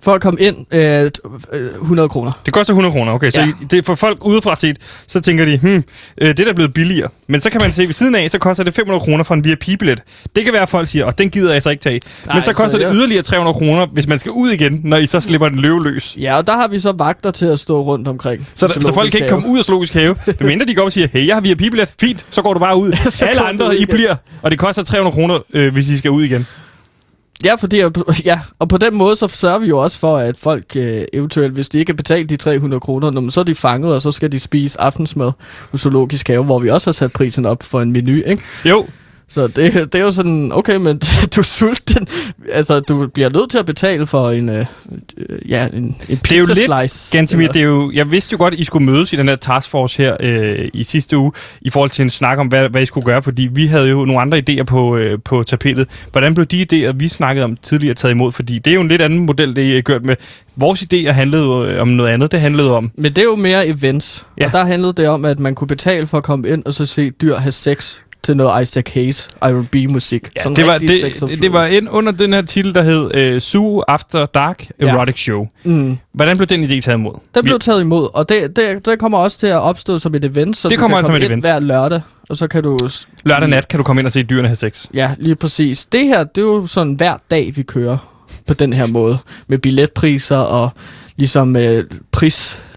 Speaker 1: For at komme ind, øh, t- øh, 100 kroner.
Speaker 2: Det koster 100 kroner, okay. Så
Speaker 1: Ja.
Speaker 2: Det for folk udefra set, så tænker de, hmm, øh, det er da blevet billigere. Men så kan man se, ved siden af, så koster det 500 kroner for en VIP-billet. Det kan være, at folk siger, og den gider jeg så ikke tage. Nej, Men så
Speaker 1: så
Speaker 2: koster det
Speaker 1: ja.
Speaker 2: yderligere 300 kroner, hvis man skal ud igen, når I så slipper den løve løs.
Speaker 1: Ja, og der har vi så vagter til at stå rundt omkring.
Speaker 2: Så, der, så folk kan ikke komme ud af zoologisk have. Det mindre de går op og siger, hey, jeg har VIP-billet. Fint, så går du bare ud.
Speaker 1: Så
Speaker 2: Alle andre, I bliver. Og det koster 300 kroner, øh, hvis I skal ud igen.
Speaker 1: Ja, fordi, ja, og på den måde så sørger vi jo også for, at folk øh, eventuelt, hvis de ikke kan betale de 300 kroner, så er de fanget, og så skal de spise aftensmad på Zoologisk Have, hvor vi også har sat prisen op for en menu, ikke?
Speaker 2: Jo,
Speaker 1: så det, det er jo sådan, okay, men du er sulten. Altså, du bliver nødt til at betale for en, øh, ja, en, en
Speaker 2: det er jo
Speaker 1: pizza
Speaker 2: lidt,
Speaker 1: slice.
Speaker 2: Gantemir, det er jo, jeg vidste jo godt, at I skulle mødes i den her taskforce her øh, i sidste uge, i forhold til en snak om, hvad, hvad I skulle gøre, fordi vi havde jo nogle andre idéer på, øh, på tapetet. Hvordan blev de idéer, vi snakkede om tidligere, taget imod? Fordi det er jo en lidt anden model, det I har gjort med. Vores idéer handlede jo øh, om noget andet. Det handlede om,
Speaker 1: Men det er jo mere events.
Speaker 2: Ja.
Speaker 1: Og der handlede det om, at man kunne betale for at komme ind og så se dyr have sex til noget Isaac Hayes R&B-musik.
Speaker 2: ja,
Speaker 1: Sådan
Speaker 2: det, var, det, det, var ind under den her titel, der hed øh, Zoo After Dark
Speaker 1: Ja.
Speaker 2: Erotic Show.
Speaker 1: Mm.
Speaker 2: Hvordan blev den idé taget imod?
Speaker 1: Den blev taget imod, og det, det, det kommer også til at opstå som et event, så
Speaker 2: Det
Speaker 1: du
Speaker 2: kommer
Speaker 1: kan
Speaker 2: som
Speaker 1: komme
Speaker 2: et
Speaker 1: ind
Speaker 2: event.
Speaker 1: hver lørdag, og så kan du...
Speaker 2: Lørdag nat kan du komme ind og se dyrene have sex.
Speaker 1: Ja, lige præcis. Det her, det er jo sådan hver dag, vi kører på den her måde, med billetpriser og ligesom øh, pristrappe,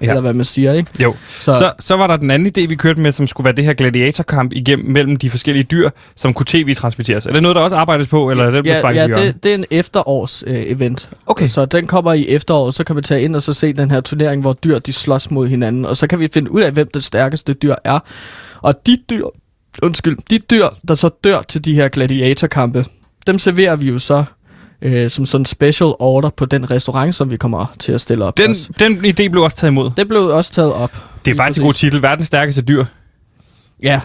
Speaker 2: Ja.
Speaker 1: ja. eller hvad man siger, ikke?
Speaker 2: Jo.
Speaker 1: Så,
Speaker 2: Så, så var der den anden idé, vi kørte med, som skulle være det her gladiatorkamp igennem mellem de forskellige dyr, som kunne tv-transmitteres. Er det noget, der også arbejdes på, eller er det
Speaker 1: ja, ja det, det er en efterårs øh, event.
Speaker 2: Okay.
Speaker 1: Så den kommer i efteråret, så kan man tage ind og så se den her turnering, hvor dyr de slås mod hinanden, og så kan vi finde ud af, hvem det stærkeste dyr er. Og de dyr, undskyld, de dyr, der så dør til de her gladiatorkampe, dem serverer vi jo så øh, som sådan en special order på den restaurant, som vi kommer til at stille op.
Speaker 2: Den, den idé blev også taget imod.
Speaker 1: Det blev også taget op.
Speaker 2: Det er faktisk en god titel. Verdens stærkeste dyr.
Speaker 1: Ja,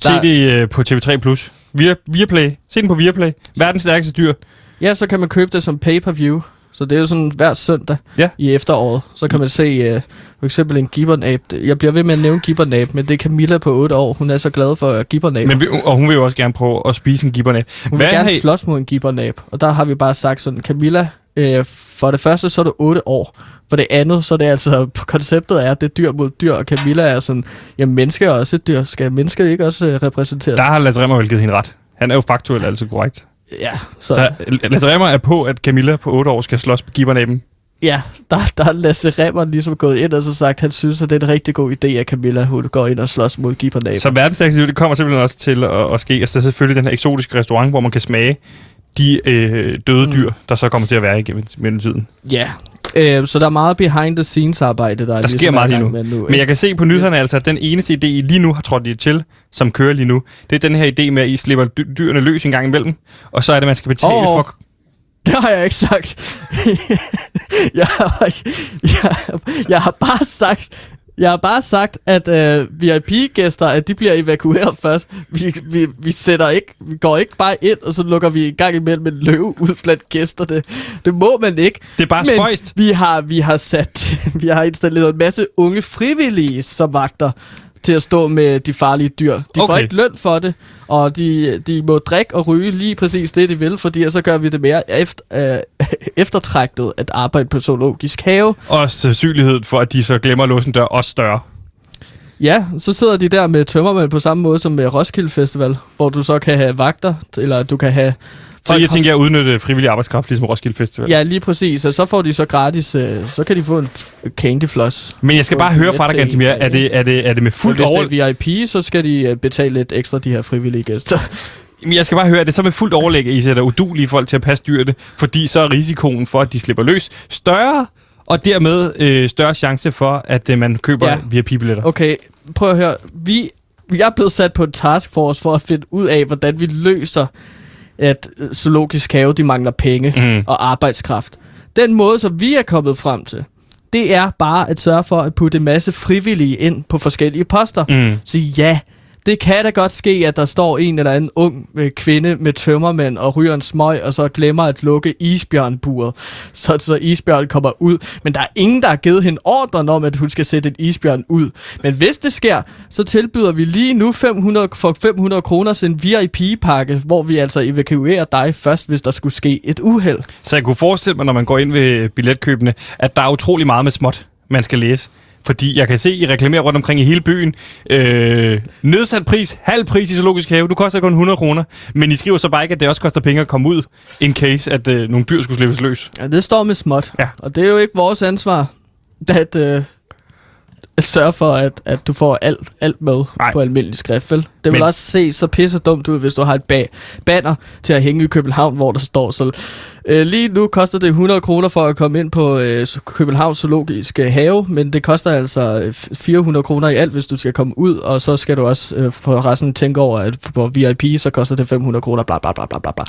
Speaker 2: Se
Speaker 1: Der-
Speaker 2: det øh, på TV3+. Plus. Via, Viaplay. Se den på Viaplay. Verdens stærkeste dyr.
Speaker 1: ja, så kan man købe det som pay-per-view. Så det er jo sådan hver søndag
Speaker 2: Ja.
Speaker 1: i efteråret. Så kan man se uh, for eksempel en gibbernab. Jeg bliver ved med at nævne gibbernab, men det er Camilla på 8 år. Hun er så glad for gibbernab.
Speaker 2: Men vi, og hun vil jo også gerne prøve at spise en gibberne.
Speaker 1: Hun vil gerne slås mod en gibbernab. Og der har vi bare sagt sådan, Camilla, øh, for det første så er du 8 år. For det andet, så er det altså, konceptet er, at det er dyr mod dyr, og Camilla er sådan, jamen mennesker er også et dyr. Skal mennesker ikke også øh, repræsenteres?
Speaker 2: Der har Lasse Remmer vel givet hende ret. Han er jo faktuelt altså korrekt.
Speaker 1: Ja,
Speaker 2: Så,
Speaker 1: så,
Speaker 2: Lasse Remmer er på, at Camilla på 8 år skal slås på gibbernæben.
Speaker 1: ja, der, der er Lasse Remmer ligesom gået ind og så sagt, at han synes, at det er en rigtig god idé, at Camilla hun går ind og slås mod gibbernab.
Speaker 2: Så verdens stærkeste dyr, det kommer simpelthen også til at, at ske. Altså selvfølgelig den her eksotiske restaurant, hvor man kan smage de øh, døde
Speaker 1: Mm.
Speaker 2: dyr, der så kommer til at være igennem mellemtiden.
Speaker 1: Ja, øh, så der er meget behind the scenes arbejde, der, er
Speaker 2: Der sker
Speaker 1: ligesom er
Speaker 2: meget
Speaker 1: i
Speaker 2: lige nu.
Speaker 1: nu.
Speaker 2: Men jeg kan se på nyhederne altså, at den eneste idé, I lige nu har trådt til, som kører lige nu, det er den her idé med, at I slipper dy- dyrene løs en gang imellem, og så er det, at man skal betale
Speaker 1: Åh,
Speaker 2: for...
Speaker 1: Det har jeg ikke sagt. jeg, har, jeg, jeg har bare sagt, jeg har bare sagt, at øh, VIP-gæster, at de bliver evakueret først. Vi, vi, vi, sætter ikke, vi går ikke bare ind, og så lukker vi en gang imellem en løve ud blandt gæsterne. Det må man ikke.
Speaker 2: Det er bare
Speaker 1: Men
Speaker 2: spøjst.
Speaker 1: vi har, vi har sat, vi har installeret en masse unge frivillige som vagter til at stå med de farlige dyr. De okay. får ikke løn for det, og de, de må drikke og ryge lige præcis det, de vil, fordi så gør vi det mere efter, øh, eftertragtet at arbejde på zoologisk have.
Speaker 2: Og sandsynligheden for, at de så glemmer at låse en dør, også større.
Speaker 1: Ja, så sidder de der med tømmermænd på samme måde som med Roskilde Festival, hvor du så kan have vagter, eller du kan have...
Speaker 2: Så jeg tænker at udnytte frivillig arbejdskraft, ligesom Roskilde Festival.
Speaker 1: Ja, lige præcis, og så får de så gratis, øh, så kan de få en candy floss.
Speaker 2: Men jeg skal bare høre fra dig,
Speaker 1: en
Speaker 2: er det, er, det, er det med fuldt
Speaker 1: hvis
Speaker 2: over...
Speaker 1: det er VIP, så skal de øh, betale lidt ekstra, de her frivillige gæster.
Speaker 2: Men jeg skal bare høre, er det så med fuldt overlæg, at I sætter udulige folk til at passe dyrene, fordi så er risikoen for, at de slipper løs større, og dermed øh, større chance for, at øh, man køber ja.
Speaker 1: Ja.
Speaker 2: VIP-billetter.
Speaker 1: Okay, prøv at høre. Vi, vi er blevet sat på en taskforce for at finde ud af, hvordan vi løser, at øh, zoologisk have, de mangler penge
Speaker 2: Mm.
Speaker 1: og arbejdskraft. Den måde, som vi er kommet frem til, det er bare at sørge for at putte en masse frivillige ind på forskellige poster.
Speaker 2: Mm.
Speaker 1: Sige ja, det kan da godt ske, at der står en eller anden ung øh, kvinde med tømmermænd og ryger en smøg, og så glemmer at lukke isbjørnburet, så, så isbjørn kommer ud. Men der er ingen, der har givet hende ordren om, at hun skal sætte et isbjørn ud. Men hvis det sker, så tilbyder vi lige nu 500, for 500 kroner en VIP-pakke, hvor vi altså evakuerer dig først, hvis der skulle ske et uheld.
Speaker 2: Så jeg kunne forestille mig, når man går ind ved billetkøbene, at der er utrolig meget med småt, man skal læse. Fordi jeg kan se, I reklamerer rundt omkring i hele byen. Øh, nedsat pris, halv pris i zoologisk have. Du koster kun 100 kroner. Men I skriver så bare ikke, at det også koster penge at komme ud, in case, at øh, nogle dyr skulle slippes løs.
Speaker 1: Ja, det står med småt.
Speaker 2: Ja.
Speaker 1: Og det er jo ikke vores ansvar, at, øh, sørge for, at, at du får alt, alt med
Speaker 2: Nej.
Speaker 1: På almindelig skrift, vel? Det vil
Speaker 2: Men-
Speaker 1: også se så pisse dumt ud, hvis du har et ba- banner til at hænge i København, hvor der står så... Øh, lige nu koster det 100 kroner for at komme ind på øh, Københavns Zoologiske Have, men det koster altså øh, 400 kroner i alt, hvis du skal komme ud, og så skal du også øh, for resten tænke over, at på VIP, så koster det 500 kroner, bla bla bla bla bla bla.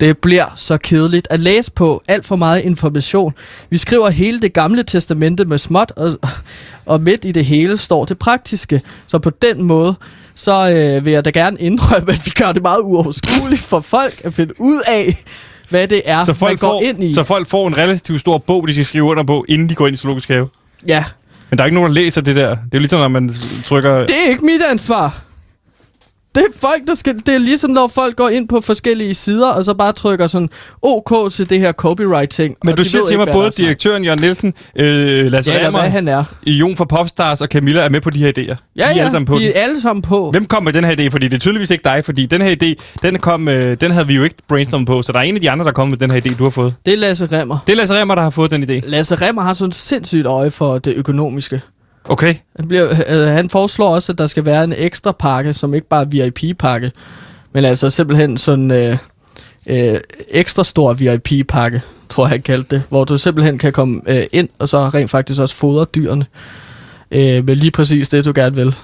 Speaker 1: Det bliver så kedeligt at læse på alt for meget information. Vi skriver hele det gamle testamente med småt, og, og midt i det hele står det praktiske. Så på den måde, så øh, vil jeg da gerne indrømme, at vi gør det meget uoverskueligt for folk at finde ud af, hvad det er,
Speaker 2: Så
Speaker 1: man
Speaker 2: folk,
Speaker 1: går
Speaker 2: får,
Speaker 1: ind i.
Speaker 2: så folk får en relativt stor bog, de skal skrive under på, inden de går ind i zoologisk have.
Speaker 1: Ja,
Speaker 2: Men der er ikke nogen, der læser det der. Det er jo ligesom, når man trykker...
Speaker 1: det er ikke mit ansvar. Det er folk, der skal... Det er ligesom, når folk går ind på forskellige sider, og så bare trykker sådan OK til det her copyright-ting.
Speaker 2: Men du siger til mig, både direktøren Jørgen Nielsen, øh, Lasse
Speaker 1: Ja,
Speaker 2: Remmer,
Speaker 1: han er.
Speaker 2: Jon fra Popstars og Camilla er med på de her idéer.
Speaker 1: Ja,
Speaker 2: de er
Speaker 1: ja,
Speaker 2: alle sammen på
Speaker 1: de er alle sammen på.
Speaker 2: Hvem kom med den her idé? Fordi det er tydeligvis ikke dig, fordi den her idé, den, kom, øh, den havde vi jo ikke brainstormet på, så der er en af de andre, der kom med den her idé, du har fået.
Speaker 1: Det er Lasse Remmer.
Speaker 2: Det er Lasse Remmer, der har fået den idé.
Speaker 1: Lasse Remmer har sådan sindssygt øje for det økonomiske.
Speaker 2: Okay.
Speaker 1: Han, bliver, øh, han foreslår også, at der skal være en ekstra pakke, som ikke bare er VIP-pakke, men altså simpelthen sådan øh, øh, ekstra stor VIP-pakke, tror jeg, han kaldte det, hvor du simpelthen kan komme øh, ind, og så rent faktisk også fodre dyrene øh, med lige præcis det, du gerne vil.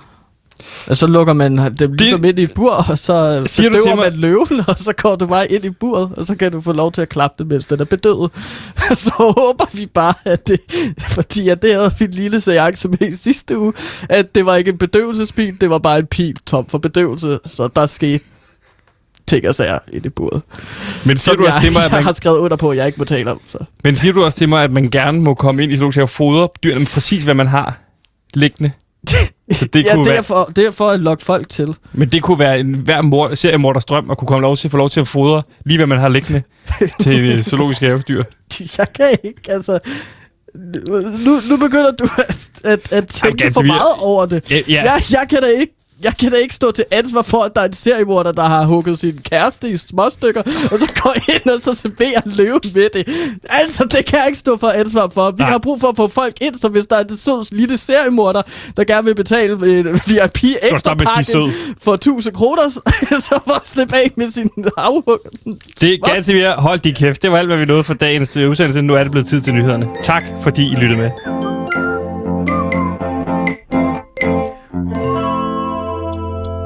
Speaker 1: Og så lukker man dem ligesom ind i et bur, og så
Speaker 2: Siger du til
Speaker 1: bedøver
Speaker 2: mig-
Speaker 1: man løven, og så går du bare ind i buret, og så kan du få lov til at klappe det, mens den er bedøvet. så håber vi bare, at det, fordi at det havde min lille seance med i sidste uge, at det var ikke en bedøvelsespil, det var bare en pil tom for bedøvelse, så der skete ting og sager i buret.
Speaker 2: Men siger,
Speaker 1: Som
Speaker 2: du også
Speaker 1: jeg,
Speaker 2: til mig, at
Speaker 1: jeg
Speaker 2: man,
Speaker 1: har skrevet under på, at jeg ikke må tale om. Så.
Speaker 2: men siger du også til mig, at man gerne må komme ind i zoologisk og fodre dyrene med præcis, hvad man har liggende? Så det
Speaker 1: ja,
Speaker 2: kunne
Speaker 1: det
Speaker 2: være,
Speaker 1: er, for, det er for at lokke folk til.
Speaker 2: men det kunne være en hver mor, seriemorders drøm at kunne komme lov til, få lov til at fodre lige hvad man har liggende til øh, zoologisk havedyr.
Speaker 1: Jeg kan ikke, altså... Nu, nu begynder du at, at, at tænke
Speaker 2: ganske
Speaker 1: for meget over det.
Speaker 2: Ja, ja.
Speaker 1: Jeg, jeg kan da ikke jeg kan da ikke stå til ansvar for, at der er en seriemorder, der har hugget sin kæreste i småstykker, og så går ind og så serverer løven med det. Altså, det kan jeg ikke stå for ansvar for. Vi
Speaker 2: Nej.
Speaker 1: har brug for at få folk ind, så hvis der er en sød lille seriemorder, der gerne vil betale en VIP ekstra pakke for 1000 kroner, så får slippe af med sin afhug.
Speaker 2: Det er ganske mere. Hold din kæft. Det var alt, hvad vi nåede for dagens øh, udsendelse. Nu er det blevet tid til nyhederne. Tak, fordi I lyttede med.